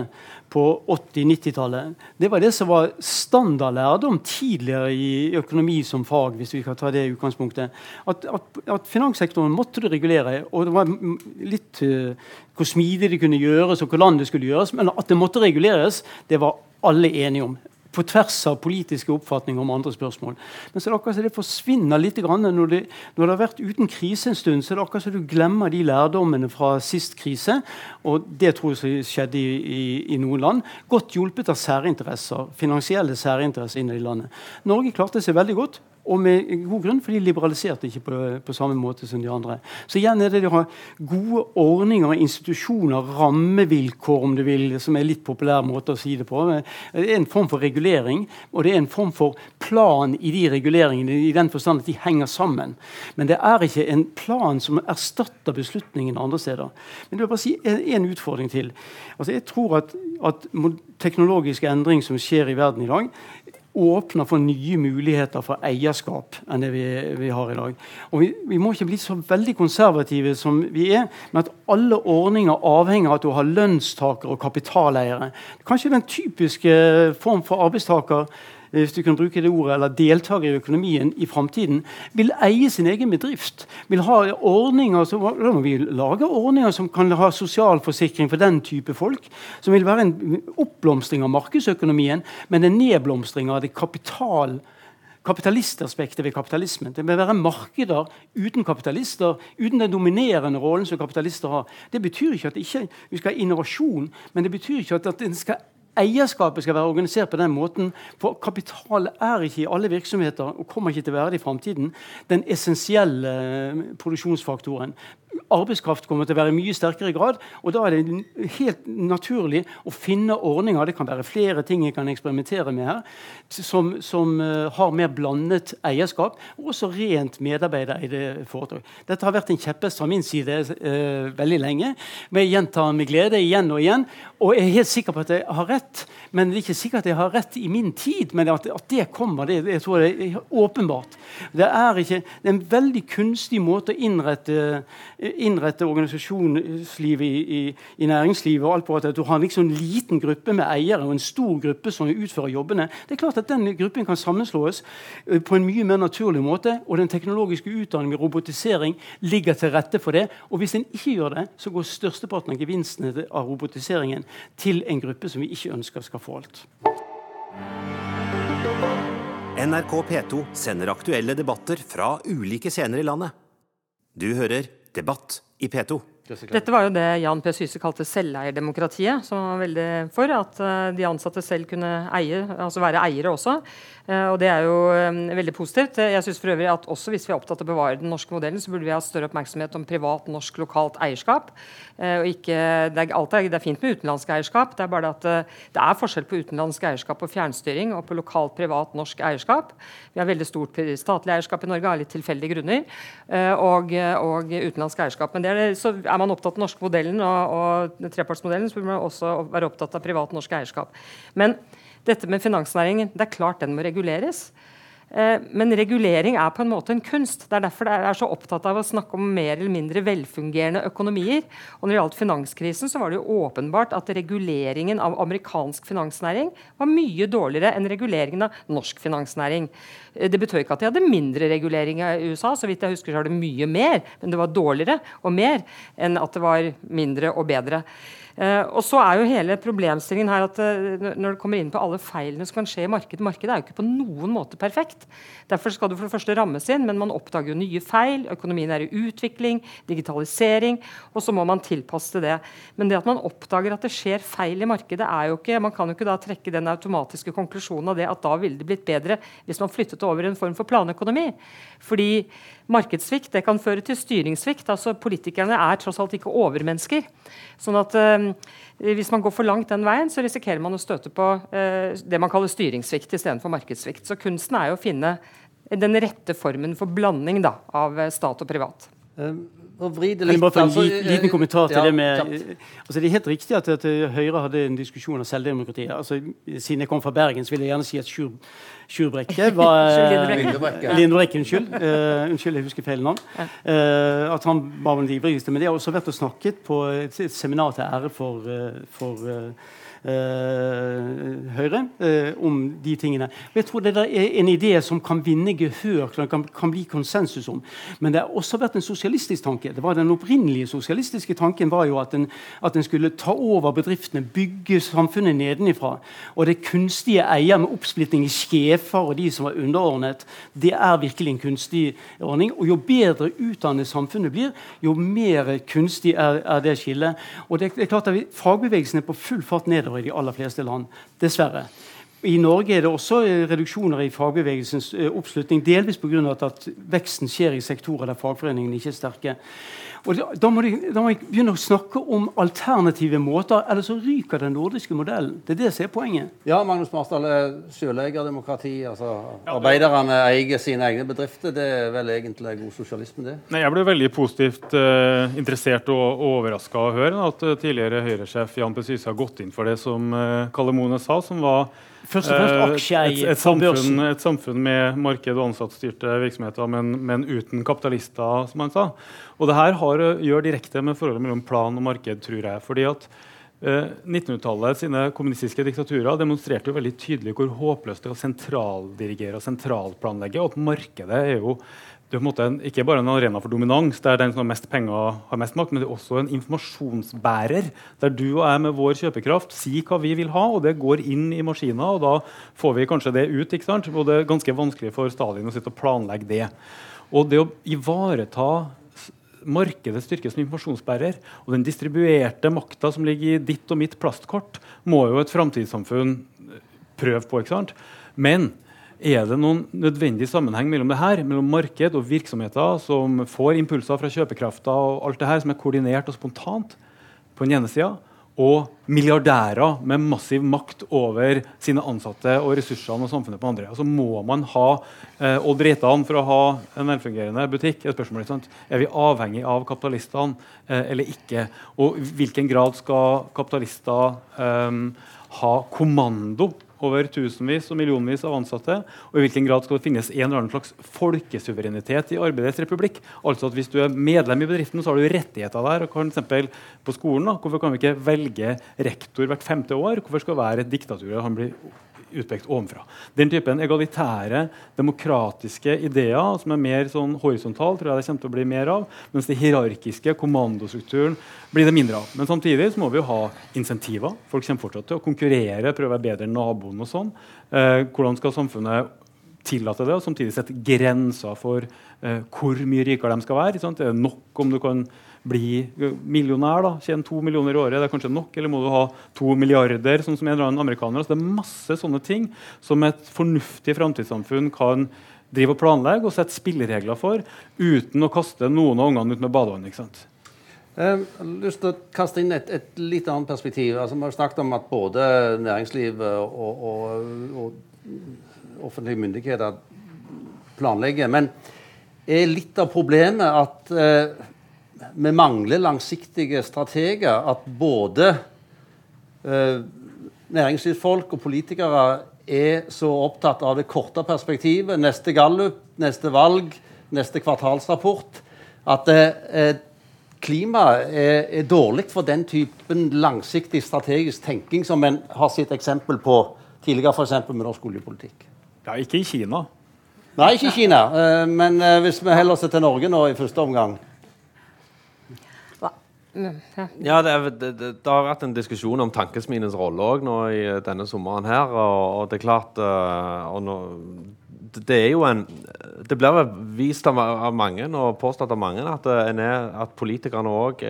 Speaker 5: på 80-90-tallet. Det var det som var standardlærdom tidligere i økonomi som fag. hvis vi kan ta det utgangspunktet. At, at, at finanssektoren måtte det regulere. og det var litt uh, Hvor smidig det kunne gjøres, og hvor land det skulle gjøres. Men at det måtte reguleres, det var alle enige om på tvers av politiske oppfatninger om andre spørsmål. Men så er det akkurat som det forsvinner litt når det, når det har vært uten krise en stund. så er det akkurat som du glemmer de lærdommene fra sist krise. Og det tror jeg skjedde i, i, i noen land. Godt hjulpet av særinteresser, finansielle særinteresser innad i landet. Norge klarte seg veldig godt. Og med god grunn, for de liberaliserte ikke på, på, samme måte som de andre. Så igjen er det å ha gode ordninger, institusjoner, rammevilkår, om du vil, som er litt populær måte å si det på. Det er en form for regulering, og det er en form for plan i de reguleringene, i den forstand at de henger sammen. Men det er ikke en plan som erstatter beslutningen andre steder. Men det vil bare si en utfordring til. Altså, jeg tror at, at teknologisk endring som skjer i verden i dag, åpner for nye muligheter for eierskap enn det vi, vi har i dag. Og vi, vi, må ikke bli så veldig konservative som vi er, men at alle ordninger avhenger av at du har lønnstakere og kapitaleiere. Kanskje den typiske form for arbeidstaker hvis du kan bruke det ordet, eller deltaker i økonomien i framtiden, vil eie sin egen bedrift. Vil ha ordninger, så, Da må vi lage ordninger som kan ha sosialforsikring for den type folk. Som vil være en oppblomstring av markedsøkonomien, men en nedblomstring av det kapital kapitalistaspektet ved kapitalismen. Det vil være markeder uten kapitalister, uten den dominerende rollen som kapitalister har. Det betyr ikke at ikke vi skal ha innovasjon, men det betyr ikke at, at en skal eierskapet skal være organisert på den måten. For kapital er ikke i alle virksomheter og kommer ikke til å være det i framtiden den essensielle produksjonsfaktoren arbeidskraft kommer til å være i mye sterkere grad. og Da er det helt naturlig å finne ordninger det kan være flere ting jeg kan eksperimentere med her, som, som uh, har mer blandet eierskap, og også rent medarbeidereide foretak. Dette har vært en kjepphest fra min side eh, veldig lenge. Men jeg gjentar med glede igjen og igjen. Og jeg er helt sikker på at jeg har rett. Men det er ikke sikkert at jeg har rett i min tid. Men at, at det kommer, det, jeg tror det er åpenbart. Det er, ikke, det er en veldig kunstig måte å innrette innrette organisasjonslivet i, i, i, næringslivet og alt på at du har liksom en liten gruppe med eiere og en stor gruppe som utfører jobbene, det er klart at den gruppen kan sammenslås eh, på en mye mer naturlig måte. Og den teknologiske utdanningen med robotisering ligger til rette for det. Og hvis en ikke gjør det, så går størsteparten av gevinstene av robotiseringen til en gruppe som vi ikke ønsker skal få alt.
Speaker 6: NRK P2 sender aktuelle debatter fra ulike scener i landet. Du hører Debatt i P2.
Speaker 1: Dette var jo det Jan P. Syse kalte selveierdemokratiet, som var veldig for at eh, de ansatte selv kunne eie, altså være eiere også. Eh, og Det er jo eh, veldig positivt. Jeg synes for øvrig at også Hvis vi er opptatt av å bevare den norske modellen, så burde vi ha større oppmerksomhet om privat, norsk, lokalt eierskap. Og ikke, det, er, alt det er fint med utenlandsk eierskap, det er bare at det er forskjell på utenlandsk eierskap og fjernstyring og på lokalt, privat, norsk eierskap. Vi har veldig stort statlig eierskap i Norge av litt tilfeldige grunner, og, og utenlandsk eierskap. Men er, så er man opptatt av den norske modellen og, og trepartsmodellen, så burde man også være opptatt av privat norsk eierskap. Men dette med finansnæringen, det er klart den må reguleres. Eh, men regulering er på en måte en kunst. Det er derfor jeg er så opptatt av å snakke om mer eller mindre velfungerende økonomier. Og når det gjaldt finanskrisen, så var det jo åpenbart at reguleringen av amerikansk finansnæring var mye dårligere enn reguleringen av norsk finansnæring. Eh, det betød ikke at de hadde mindre regulering i USA, så vidt jeg husker så var det mye mer, men det var dårligere og mer enn at det var mindre og bedre. Uh, og så er jo hele problemstillingen her at uh, Når det kommer inn på alle feilene som kan skje i markedet Markedet er jo ikke på noen måte perfekt. Derfor skal du for det første rammes inn, men man oppdager jo nye feil. Økonomien er i utvikling, digitalisering, og så må man tilpasse det. Men det at man oppdager at det skjer feil i markedet, er jo ikke Man kan jo ikke da trekke den automatiske konklusjonen av det at da ville det blitt bedre hvis man flyttet over en form for planøkonomi. Fordi markedssvikt det kan føre til styringssvikt. altså Politikerne er tross alt ikke overmennesker. Sånn at eh, Hvis man går for langt den veien, så risikerer man å støte på eh, det man kaller styringssvikt istedenfor markedssvikt. Så kunsten er jo å finne den rette formen for blanding da, av eh, stat og privat.
Speaker 5: Um, vri det litt. bare få en altså, liten, liten kommentar til ja, det med altså Det er helt riktig at, at, Høyre hadde en diskusjon om selvdemokratiet. Altså, siden jeg kom fra Bergen, så vil jeg gjerne si at Sjur, Sjur Brekke var Lindbrekke, unnskyld. Uh, unnskyld, jeg husker feil navn. Uh, at han var den ivrigste. Men det har også vært og snakket på et, et seminar til ære for, uh, for Eh, Høyre eh, om de tingene. Og jeg tror det er en idé som kan vinne gehør, som kan, kan, bli konsensus om. Men det har også vært en sosialistisk tanke. Det var Den opprinnelige sosialistiske tanken var jo at en, at en skulle ta over bedriftene, bygge samfunnet nedenifra. Og det kunstige eier med oppsplitting i sjefer og de som var underordnet, det er virkelig en kunstig ordning. Og jo bedre utdannet samfunnet blir, jo mer kunstig er, er det skillet. Og det, det er klart at Fagbevegelsen er på full fart nedover nedover i de aller fleste land. Dessverre. I Norge er det også eh, reduksjoner i fagbevegelsens eh, oppslutning, delvis pga. at veksten skjer i sektorer der fagforeningene ikke er sterke. Og da må, de, da må de begynne å snakke om alternative måter, eller så ryker den nordiske modellen. Det er det som er poenget.
Speaker 2: Ja, Magnus Marsdal, sjøleigerdemokrati, altså arbeiderne eier sine egne bedrifter, det er vel egentlig god sosialisme, det?
Speaker 3: Nei, Jeg ble veldig positivt uh, interessert og, og overraska å høre at uh, tidligere Høyre-sjef Jan P. Syse har gått inn for det som uh, Kalle Mone sa, som var
Speaker 5: Først og fremst aksjeeier
Speaker 3: et, et, samfunn, et samfunn med marked- og ansattstyrte virksomheter, men, men, uten kapitalister, som han sa. Og det her har, gjør direkte med forholdet mellom plan og marked, tror jeg. fordi at eh, 1900-tallet sine kommunistiske diktaturer demonstrerte jo veldig tydelig hvor håpløst det er å sentraldirigere og sentralplanlegge. Og at markedet er jo det er på en måte en, ikke bare en arena for dominans, der den som har mest penger, har mest makt, men det er også en informasjonsbærer, der du og jeg med vår kjøpekraft sier hva vi vil ha, og det går inn i maskiner, og da får vi kanskje det ut. ikke sant? Og det er ganske vanskelig for Stalin å sitte og planlegge det. Og det å ivareta markedets styrke som informasjonsbærer og den distribuerte makta som ligger i ditt og mitt plastkort, må jo et framtidssamfunn prøve på. ikke sant? Men er det noen nødvendig sammenheng mellom det her, mellom marked og virksomheter som får impulser fra kjøpekrafta og alt det her som er koordinert og spontant, på den ene sida, og milliardærer med massiv makt over sine ansatte og ressursene og samfunnet på andre. Altså Må man ha eh, Odd Reitan for å ha en velfungerende butikk? Er, spørsmålet, er vi avhengig av kapitalistene eh, eller ikke? Og i hvilken grad skal kapitalister eh, ha kommando over tusenvis og millionvis av ansatte? Og i hvilken grad skal det finnes en eller annen slags folkesuverenitet i arbeidets republikk? Altså at Hvis du er medlem i bedriften, så har du rettigheter der. og for på skolen, da, Hvorfor kan vi ikke velge rektor hvert femte år? Hvorfor skal det være et diktatur? Han blir utpekt ovenfra. Den typen egalitære, demokratiske ideer som er mer sånn horisontal, tror jeg det kommer til å bli mer av. Mens det hierarkiske, kommandostrukturen, blir det mindre av. Men samtidig så må vi jo ha insentiver. Folk kommer fortsatt til å konkurrere, prøve å være bedre enn naboen. og sånn. Eh, hvordan skal samfunnet tillate det, og samtidig sette grenser for eh, hvor mye rikere de skal være? Sant? Er det nok om du kan bli millionær, da, tjene to millioner i året, det er kanskje nok? Eller må du ha to milliarder, sånn som en eller annen amerikaner? Altså, det er masse sånne ting som et fornuftig framtidssamfunn kan drive og planlegge og sette spilleregler for, uten å kaste noen av ungene ut med badevann. ikke sant?
Speaker 2: Jeg har lyst til å kaste inn et, et litt annet perspektiv. Altså, vi har snakket om at både næringslivet og, og, og offentlige myndigheter planlegger. Men er litt av problemet at eh, vi mangler langsiktige strateger. At både eh, næringslivsfolk og politikere er så opptatt av det korte perspektivet, neste gallup, neste valg, neste kvartalsrapport, at eh, klimaet er, er, dårlig for den typen langsiktig strategisk tenking som en har sett eksempel på tidligere, f.eks. med norsk oljepolitikk.
Speaker 3: Ja, ikke i Kina.
Speaker 2: Nei, ikke i Kina. Eh, men eh, hvis vi heller oss til Norge nå i første omgang
Speaker 4: ja, er, det, det, det, har vært en diskusjon om Tankesmiens rolle òg nå i denne sommeren her. Og, og det er klart uh, nå, det er jo en Det blir vist av, av, mange og påstått av mange at, eh, er, at politikerne òg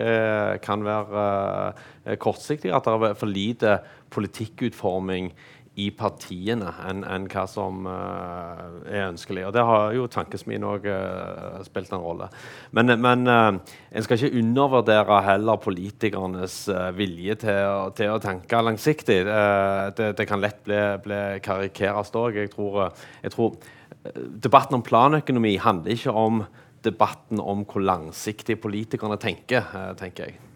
Speaker 4: kan være kortsiktige. At det er for lite politikkutforming i partiene enn en hva som uh, er ønskelig. Og Det har jo tankesmien òg uh, spilt en rolle. Men, men uh, en skal ikke undervurdere heller politikernes vilje til til å, tenke langsiktig. Det, det, kan lett bli, bli karikeres òg. Jeg, jeg tror debatten om planøkonomi handler ikke om debatten om hvor langsiktig politikerne tenker, tenker jeg.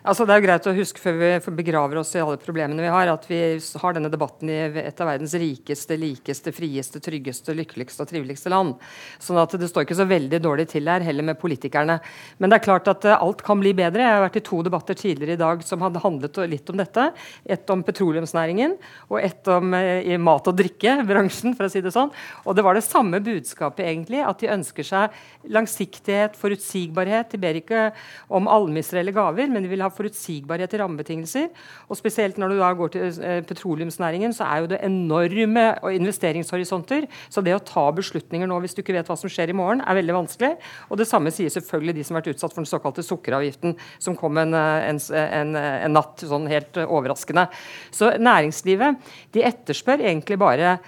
Speaker 1: Altså, det er jo greit å huske før vi begraver oss i alle problemene vi har, at vi har denne debatten i et av verdens rikeste, likeste, frieste, tryggeste, lykkeligste og triveligste land. Sånn at det står ikke så veldig dårlig til her, heller med politikerne. Men det er klart at uh, alt kan bli bedre. Jeg har vært i to debatter tidligere i dag som hadde handlet litt om dette. Ett om petroleumsnæringen og ett om uh, mat- og drikkebransjen, for å si det sånn. Og det var det samme budskapet, egentlig, at de ønsker seg langsiktighet, forutsigbarhet. De ber ikke om almisser eller gaver, men de vil ha forutsigbarhet i rammebetingelser. Og spesielt når du da går til eh, petroleumsnæringen, så er jo det enorme investeringshorisonter. Så det å ta beslutninger nå hvis du ikke vet hva som skjer i morgen, er veldig vanskelig. Og det samme sier selvfølgelig de som har vært utsatt for den såkalte sukkeravgiften, som kom en, eh, en, en, en natt sånn helt overraskende. Så næringslivet de etterspør egentlig bare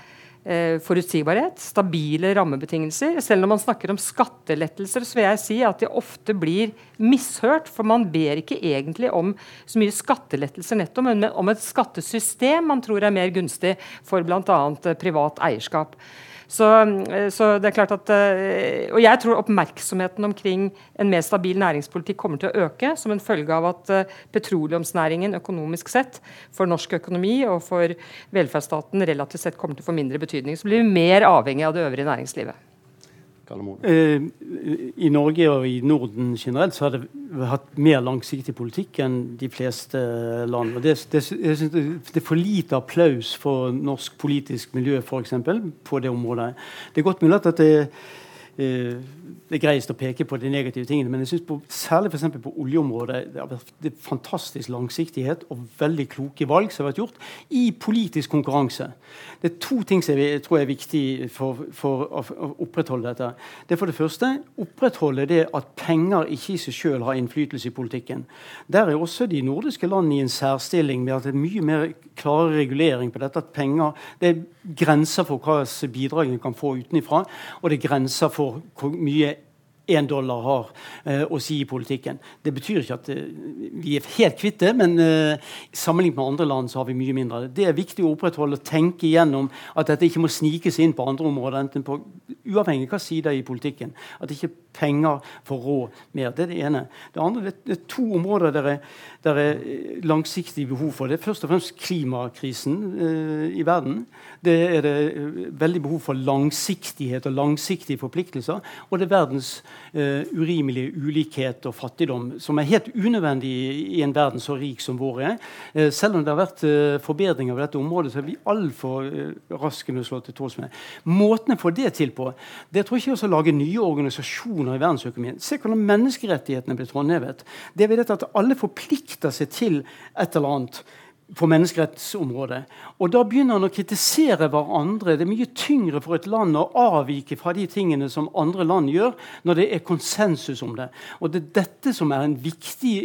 Speaker 1: forutsigbarhet, stabile rammebetingelser. Selv når man snakker om skattelettelser, så vil jeg si at de ofte blir mishørt. For man ber ikke egentlig om så mye skattelettelser netto, men om et skattesystem man tror er mer gunstig for bl.a. privat eierskap. Så, eh, så, det er klart at, eh, Og jeg tror oppmerksomheten omkring en mer stabil næringspolitikk kommer til å øke som en følge av at eh, petroleumsnæringen økonomisk sett for norsk økonomi og for velferdsstaten relativt sett kommer til å få mindre betydning. Så blir vi mer avhengig av det øvrige næringslivet.
Speaker 5: Eh, I Norge og i Norden generelt så har det hatt mer langsiktig politikk enn de fleste land. Og det, det, det er for lite applaus for norsk politisk miljø for eksempel, på det området. Det er godt mulig at det eh, det er greiest å peke på de negative tingene, men jeg synes særlig for på oljeområdet det har vært fantastisk langsiktighet og veldig kloke valg som har vært gjort i politisk konkurranse. Det er to ting som jeg tror er viktig for, for å, opprettholde dette. Det er for det første opprettholde det at penger ikke i seg selv har innflytelse i politikken. Der er også de nordiske landene i en særstilling med at det er mye mer klare regulering på dette. at penger, Det er grenser for hva bidrag en kan få utenfra, og det er grenser for hvor mye én dollar har eh, å si i politikken. Det betyr ikke at eh, vi er helt kvitt det, men eh, sammenlignet med andre land så har vi mye mindre. Det er viktig å opprettholde og tenke igjennom at dette ikke må snikes inn på andre områder, enten på uavhengig av hva side i politikken. At ikke penger får råd mer. Det er det ene. Det andre det, det er to områder der er, er langsiktig behov for. Det er først og fremst klimakrisen eh, i verden. Det er det veldig behov for langsiktighet og langsiktige forpliktelser. Og det er verdens eh, urimelige ulikhet og fattigdom, som er helt unødvendig i en verden så rik som vår er. Eh, selv om det har vært uh, forbedringer på dette området, så er vi altfor uh, raske med å slå til tåls med Måtene Måten å få det til på, det tror jeg ikke er å lage nye organisasjoner i verdensøkonomien. Se hvordan menneskerettighetene blir håndhevet. Det er at alle forplikter seg til et eller annet på menneskerettsområdet. Og da begynner han å kritisere hverandre. Det er mye tyngre for et land å avvike fra de tingene som andre land gjør, når det er konsensus om det. Og det er dette som er en viktig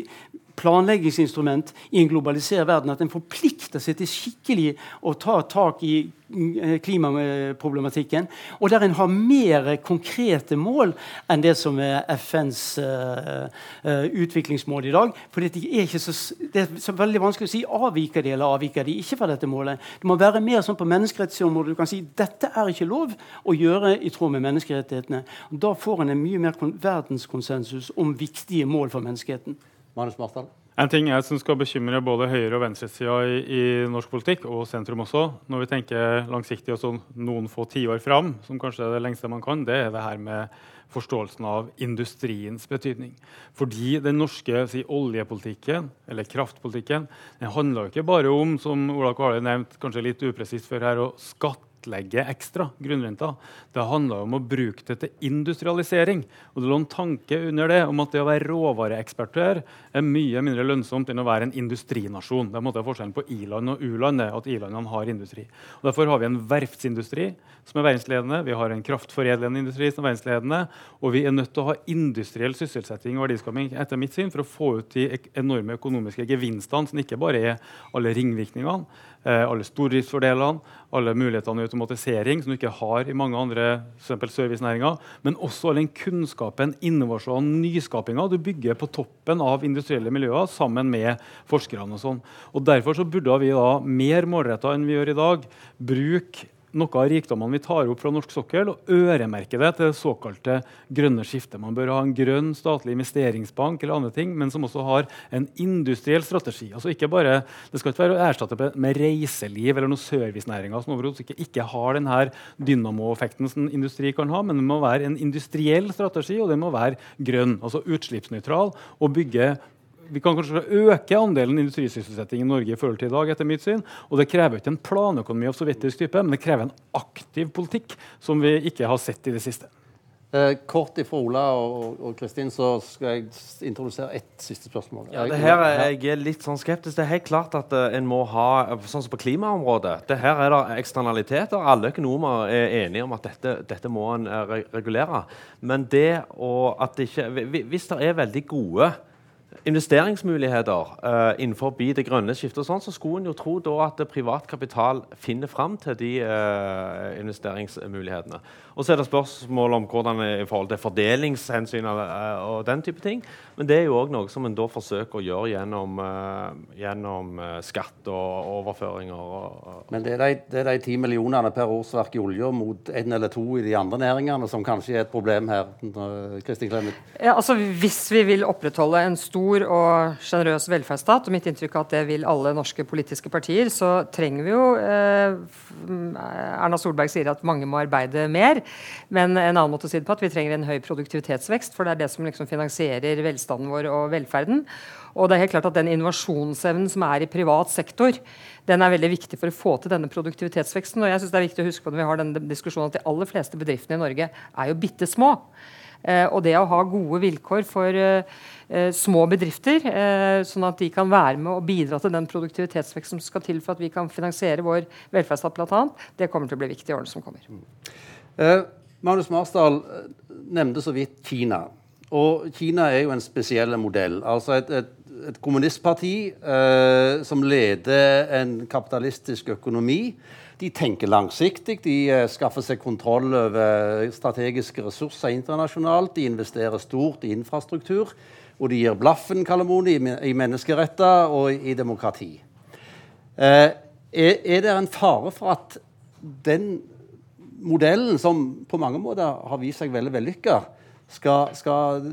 Speaker 5: planleggingsinstrument i en globalisert verden. At en forplikter seg til skikkelig å ta tak i eh, klimaproblematikken. Og der en har mer konkrete mål enn det som er FNs uh, uh, utviklingsmål i dag. For det er, så, det er så veldig vanskelig å si avviker de eller avviker de ikke fra dette målet. Det må være mer sånn på menneskerettighetsområdet. Du kan si dette er ikke lov å gjøre i tråd med menneskerettighetene. Da får en en mye mer verdenskonsensus om viktige mål for menneskeheten.
Speaker 2: Manus Marsdal?
Speaker 3: En ting jeg syns skal bekymre både høyre- og venstresida i, i, norsk politikk, og sentrum også, når vi tenker langsiktig og sånn noen få tiår fram, som kanskje er det lengste man kan, det er det her med forståelsen av industriens betydning. Fordi den norske si, oljepolitikken, eller kraftpolitikken, den handler jo ikke bare om, som Ola Kvale nevnte kanskje litt upresist før her, å skatte skattlegge ekstra grunnrenta. Det handla om å bruke det til industrialisering. Og det lå en tanke under det om at det å være råvareekspertør er mye mindre lønnsomt enn å være en industrinasjon. Det er forskjellen på i-land og u-land at i-landene har industri. Og Derfor har vi en verftsindustri som er verdensledende, vi har en kraftforedlende industri som er verdensledende, og vi er nødt til å ha industriell sysselsetting og verdiskaping etter mitt syn, for å få ut de enorme økonomiske gevinstene, som ikke bare er alle ringvirkningene, alle stordriftsfordelene, alle mulighetene i automatisering som du ikke har i mange andre servicenæringer, men også all den kunnskapen, innovasjonen, nyskapinga du bygger på toppen av industrielle miljøer sammen med forskerne. og sånn. Og Derfor så burde vi da mer målretta enn vi gjør i dag, bruke noe av rikdommene vi tar opp fra norsk sokkel, og øremerke det til det såkalte grønne skiftet. Man bør ha en grønn statlig investeringsbank eller andre ting, men som også har en industriell strategi. Altså ikke bare, Det skal ikke være å erstatte med reiseliv eller noen servicenæringer som overhodet ikke, ikke har denne dynamoeffekten som industri kan ha, men det må være en industriell strategi, og det må være grønn, altså utslippsnøytral, og bygge vi kan kanskje øke andelen industrisysselsetting i Norge i forhold til i dag. etter mitt syn, og Det krever ikke en planøkonomi av sovjetisk type, men det krever en aktiv politikk som vi ikke har sett i det siste.
Speaker 2: Eh, kort ifra Ola og Kristin så skal jeg introdusere ett siste spørsmål.
Speaker 4: Ja, det her er jeg litt sånn skeptisk. Det er helt klart at uh, en må ha Sånn som på klimaområdet. det Her er det eksternaliteter. Alle økonomer er enige om at dette, dette må en uh, regulere. Men det å at det ikke Hvis det er veldig gode investeringsmuligheter uh, innenfor det grønne skiftet, og sånn, så skulle en jo tro da at privat kapital finner fram til de uh, investeringsmulighetene. Og så er det spørsmål om hvordan i forhold til fordelingshensyn og, uh, den type ting. Men det er jo òg noe som en da forsøker å gjøre gjennom, gjennom skatt og overføringer. Og,
Speaker 2: og Men det er, de, det er de ti millionene per årsverk i olja mot én eller to i de andre næringene som kanskje er et problem her? Kristin Clemet?
Speaker 1: Ja, altså, hvis vi vil opprettholde en stor stor og sjenerøs velferdsstat, og mitt inntrykk er at det vil alle norske politiske partier, så trenger vi jo eh, Erna Solberg sier at mange må arbeide mer, men en annen måte å si det på at vi trenger en høy produktivitetsvekst, for det er det som liksom finansierer velstanden vår og velferden. Og det er helt klart at den innovasjonsevnen som er i privat sektor, den er veldig viktig for å få til denne produktivitetsveksten. Og jeg synes det er viktig å huske på når vi har denne diskusjonen at de aller fleste bedriftene i Norge er jo bitte små. Eh, og det å ha gode vilkår for eh, eh, små bedrifter, sånn at de kan være med og bidra til den produktivitetsveksten som skal til for at vi kan finansiere vår velferdsstat bl.a., det kommer til å bli viktig i årene som kommer.
Speaker 2: Mm. Magnus Marsdal nevnte så vidt Kina. Og Kina er jo en spesiell modell. Altså et, et, et kommunistparti eh, som leder en kapitalistisk økonomi De tenker langsiktig. De uh, skaffer seg kontroll over strategiske ressurser internasjonalt. De investerer stort i infrastruktur. Og de gir blaffen Kalamoni, i, i menneskeretter og i, i demokrati. Eh, er, er det en fare for at den modellen, som på mange måter har vist seg veldig vellykka, skal, skal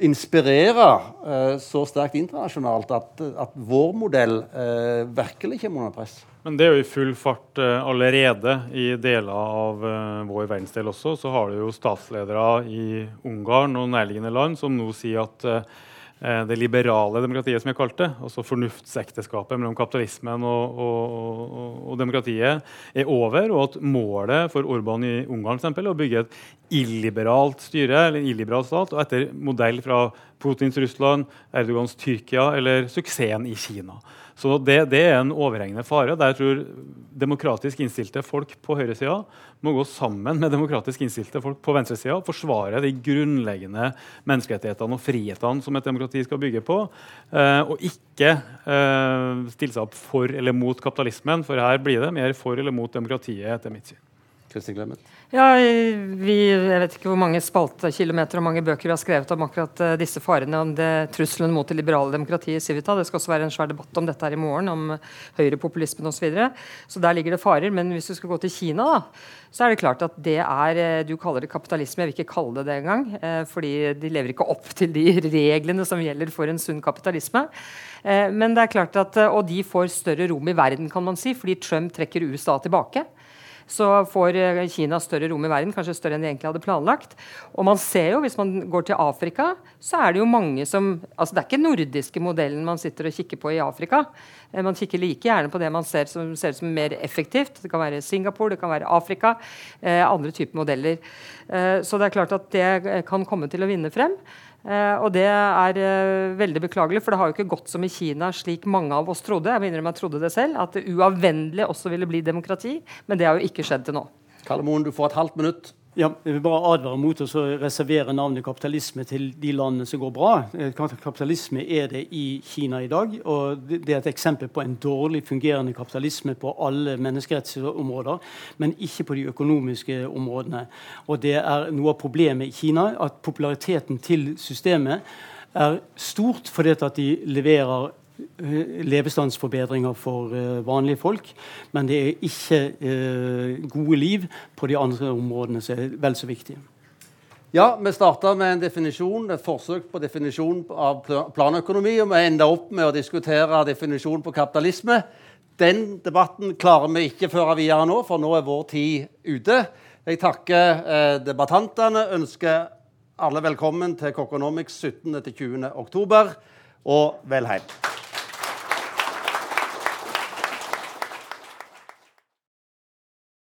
Speaker 2: inspirere eh, så sterkt internasjonalt at, at vår modell eh, virkelig kommer under press.
Speaker 3: Men det er jo i full fart eh, allerede i deler av eh, vår verdensdel også. Så har du jo statsledere i Ungarn og nærliggende land som nå sier at eh, det liberale demokratiet, som jeg kalte det, altså fornuftsekteskapet mellom kapitalismen og, og, og, og, demokratiet, er over, og at målet for Orban i Ungarn eksempel, er å bygge et illiberalt styre, eller en illiberal stat, og etter modell fra Putins Russland, Erdogans Tyrkia eller suksessen i Kina. Så det, det, er en overhengende fare. der jeg tror demokratisk innstilte folk på høyresida må gå sammen med demokratisk innstilte folk på venstresida og forsvare de grunnleggende menneskerettighetene og frihetene som et demokrati skal bygge på, eh, og ikke eh, stille seg opp for eller mot kapitalismen, for her blir det mer for eller mot demokratiet, etter mitt syn.
Speaker 2: Kristin Clemet?
Speaker 1: Ja, vi, jeg vet ikke hvor mange spaltekilometer og mange bøker vi har skrevet om akkurat uh, disse farene om trusselen mot det liberale demokratiet i Civita. Det skal også være en svær debatt om dette her i morgen, om høyrepopulismen osv. Så, videre. så der ligger det farer. Men hvis du skal gå til Kina, da, så er det klart at det er eh, Du kaller det kapitalisme, jeg vil ikke kalle det det engang. Uh, fordi de lever ikke opp til de reglene som gjelder for en sunn kapitalisme. Men det er klart at, Og de får større rom i verden, kan man si, fordi Trump trekker USA tilbake så får eh, Kina større rom i verden, kanskje større enn de egentlig hadde planlagt. Og man ser jo, hvis man går til Afrika, så er det jo mange som altså Det er ikke nordiske modellen man sitter og kikker på i Afrika. Eh, man kikker like gjerne på det man ser som, ser som mer effektivt. Det kan være Singapore, det kan være Afrika. Eh, andre typer modeller. Eh, så det er klart at det kan komme til å vinne frem. Uh, og det er uh, veldig beklagelig, for det har jo ikke gått som i Kina, slik mange av oss trodde. Jeg om jeg trodde det selv, At det uavvendelig også ville bli demokrati. Men det har jo ikke skjedd til nå.
Speaker 2: Karl Moen, du får et halvt minutt.
Speaker 5: Ja, jeg vil bare advare mot å reservere navnet kapitalisme til de landene som går bra. Eh, kapitalisme er det i Kina i dag. og Det er et eksempel på en dårlig fungerende kapitalisme på alle menneskerettsområder, men ikke på de økonomiske områdene. Og Det er noe av problemet i Kina at populariteten til systemet er stort fordi at de leverer levestandsforbedringer for uh, vanlige folk. Men det er ikke uh, gode liv på de andre områdene som er vel så viktige.
Speaker 2: Ja, Vi starta med en definisjon, et forsøk på definisjon av planøkonomi. Og vi enda opp med å diskutere definisjon på kapitalisme. Den debatten klarer vi ikke føre videre nå, for nå er vår tid ute. Jeg takker eh, debattantene. Ønsker alle velkommen til Kokonomics 17.-20. oktober. Og vel hjem.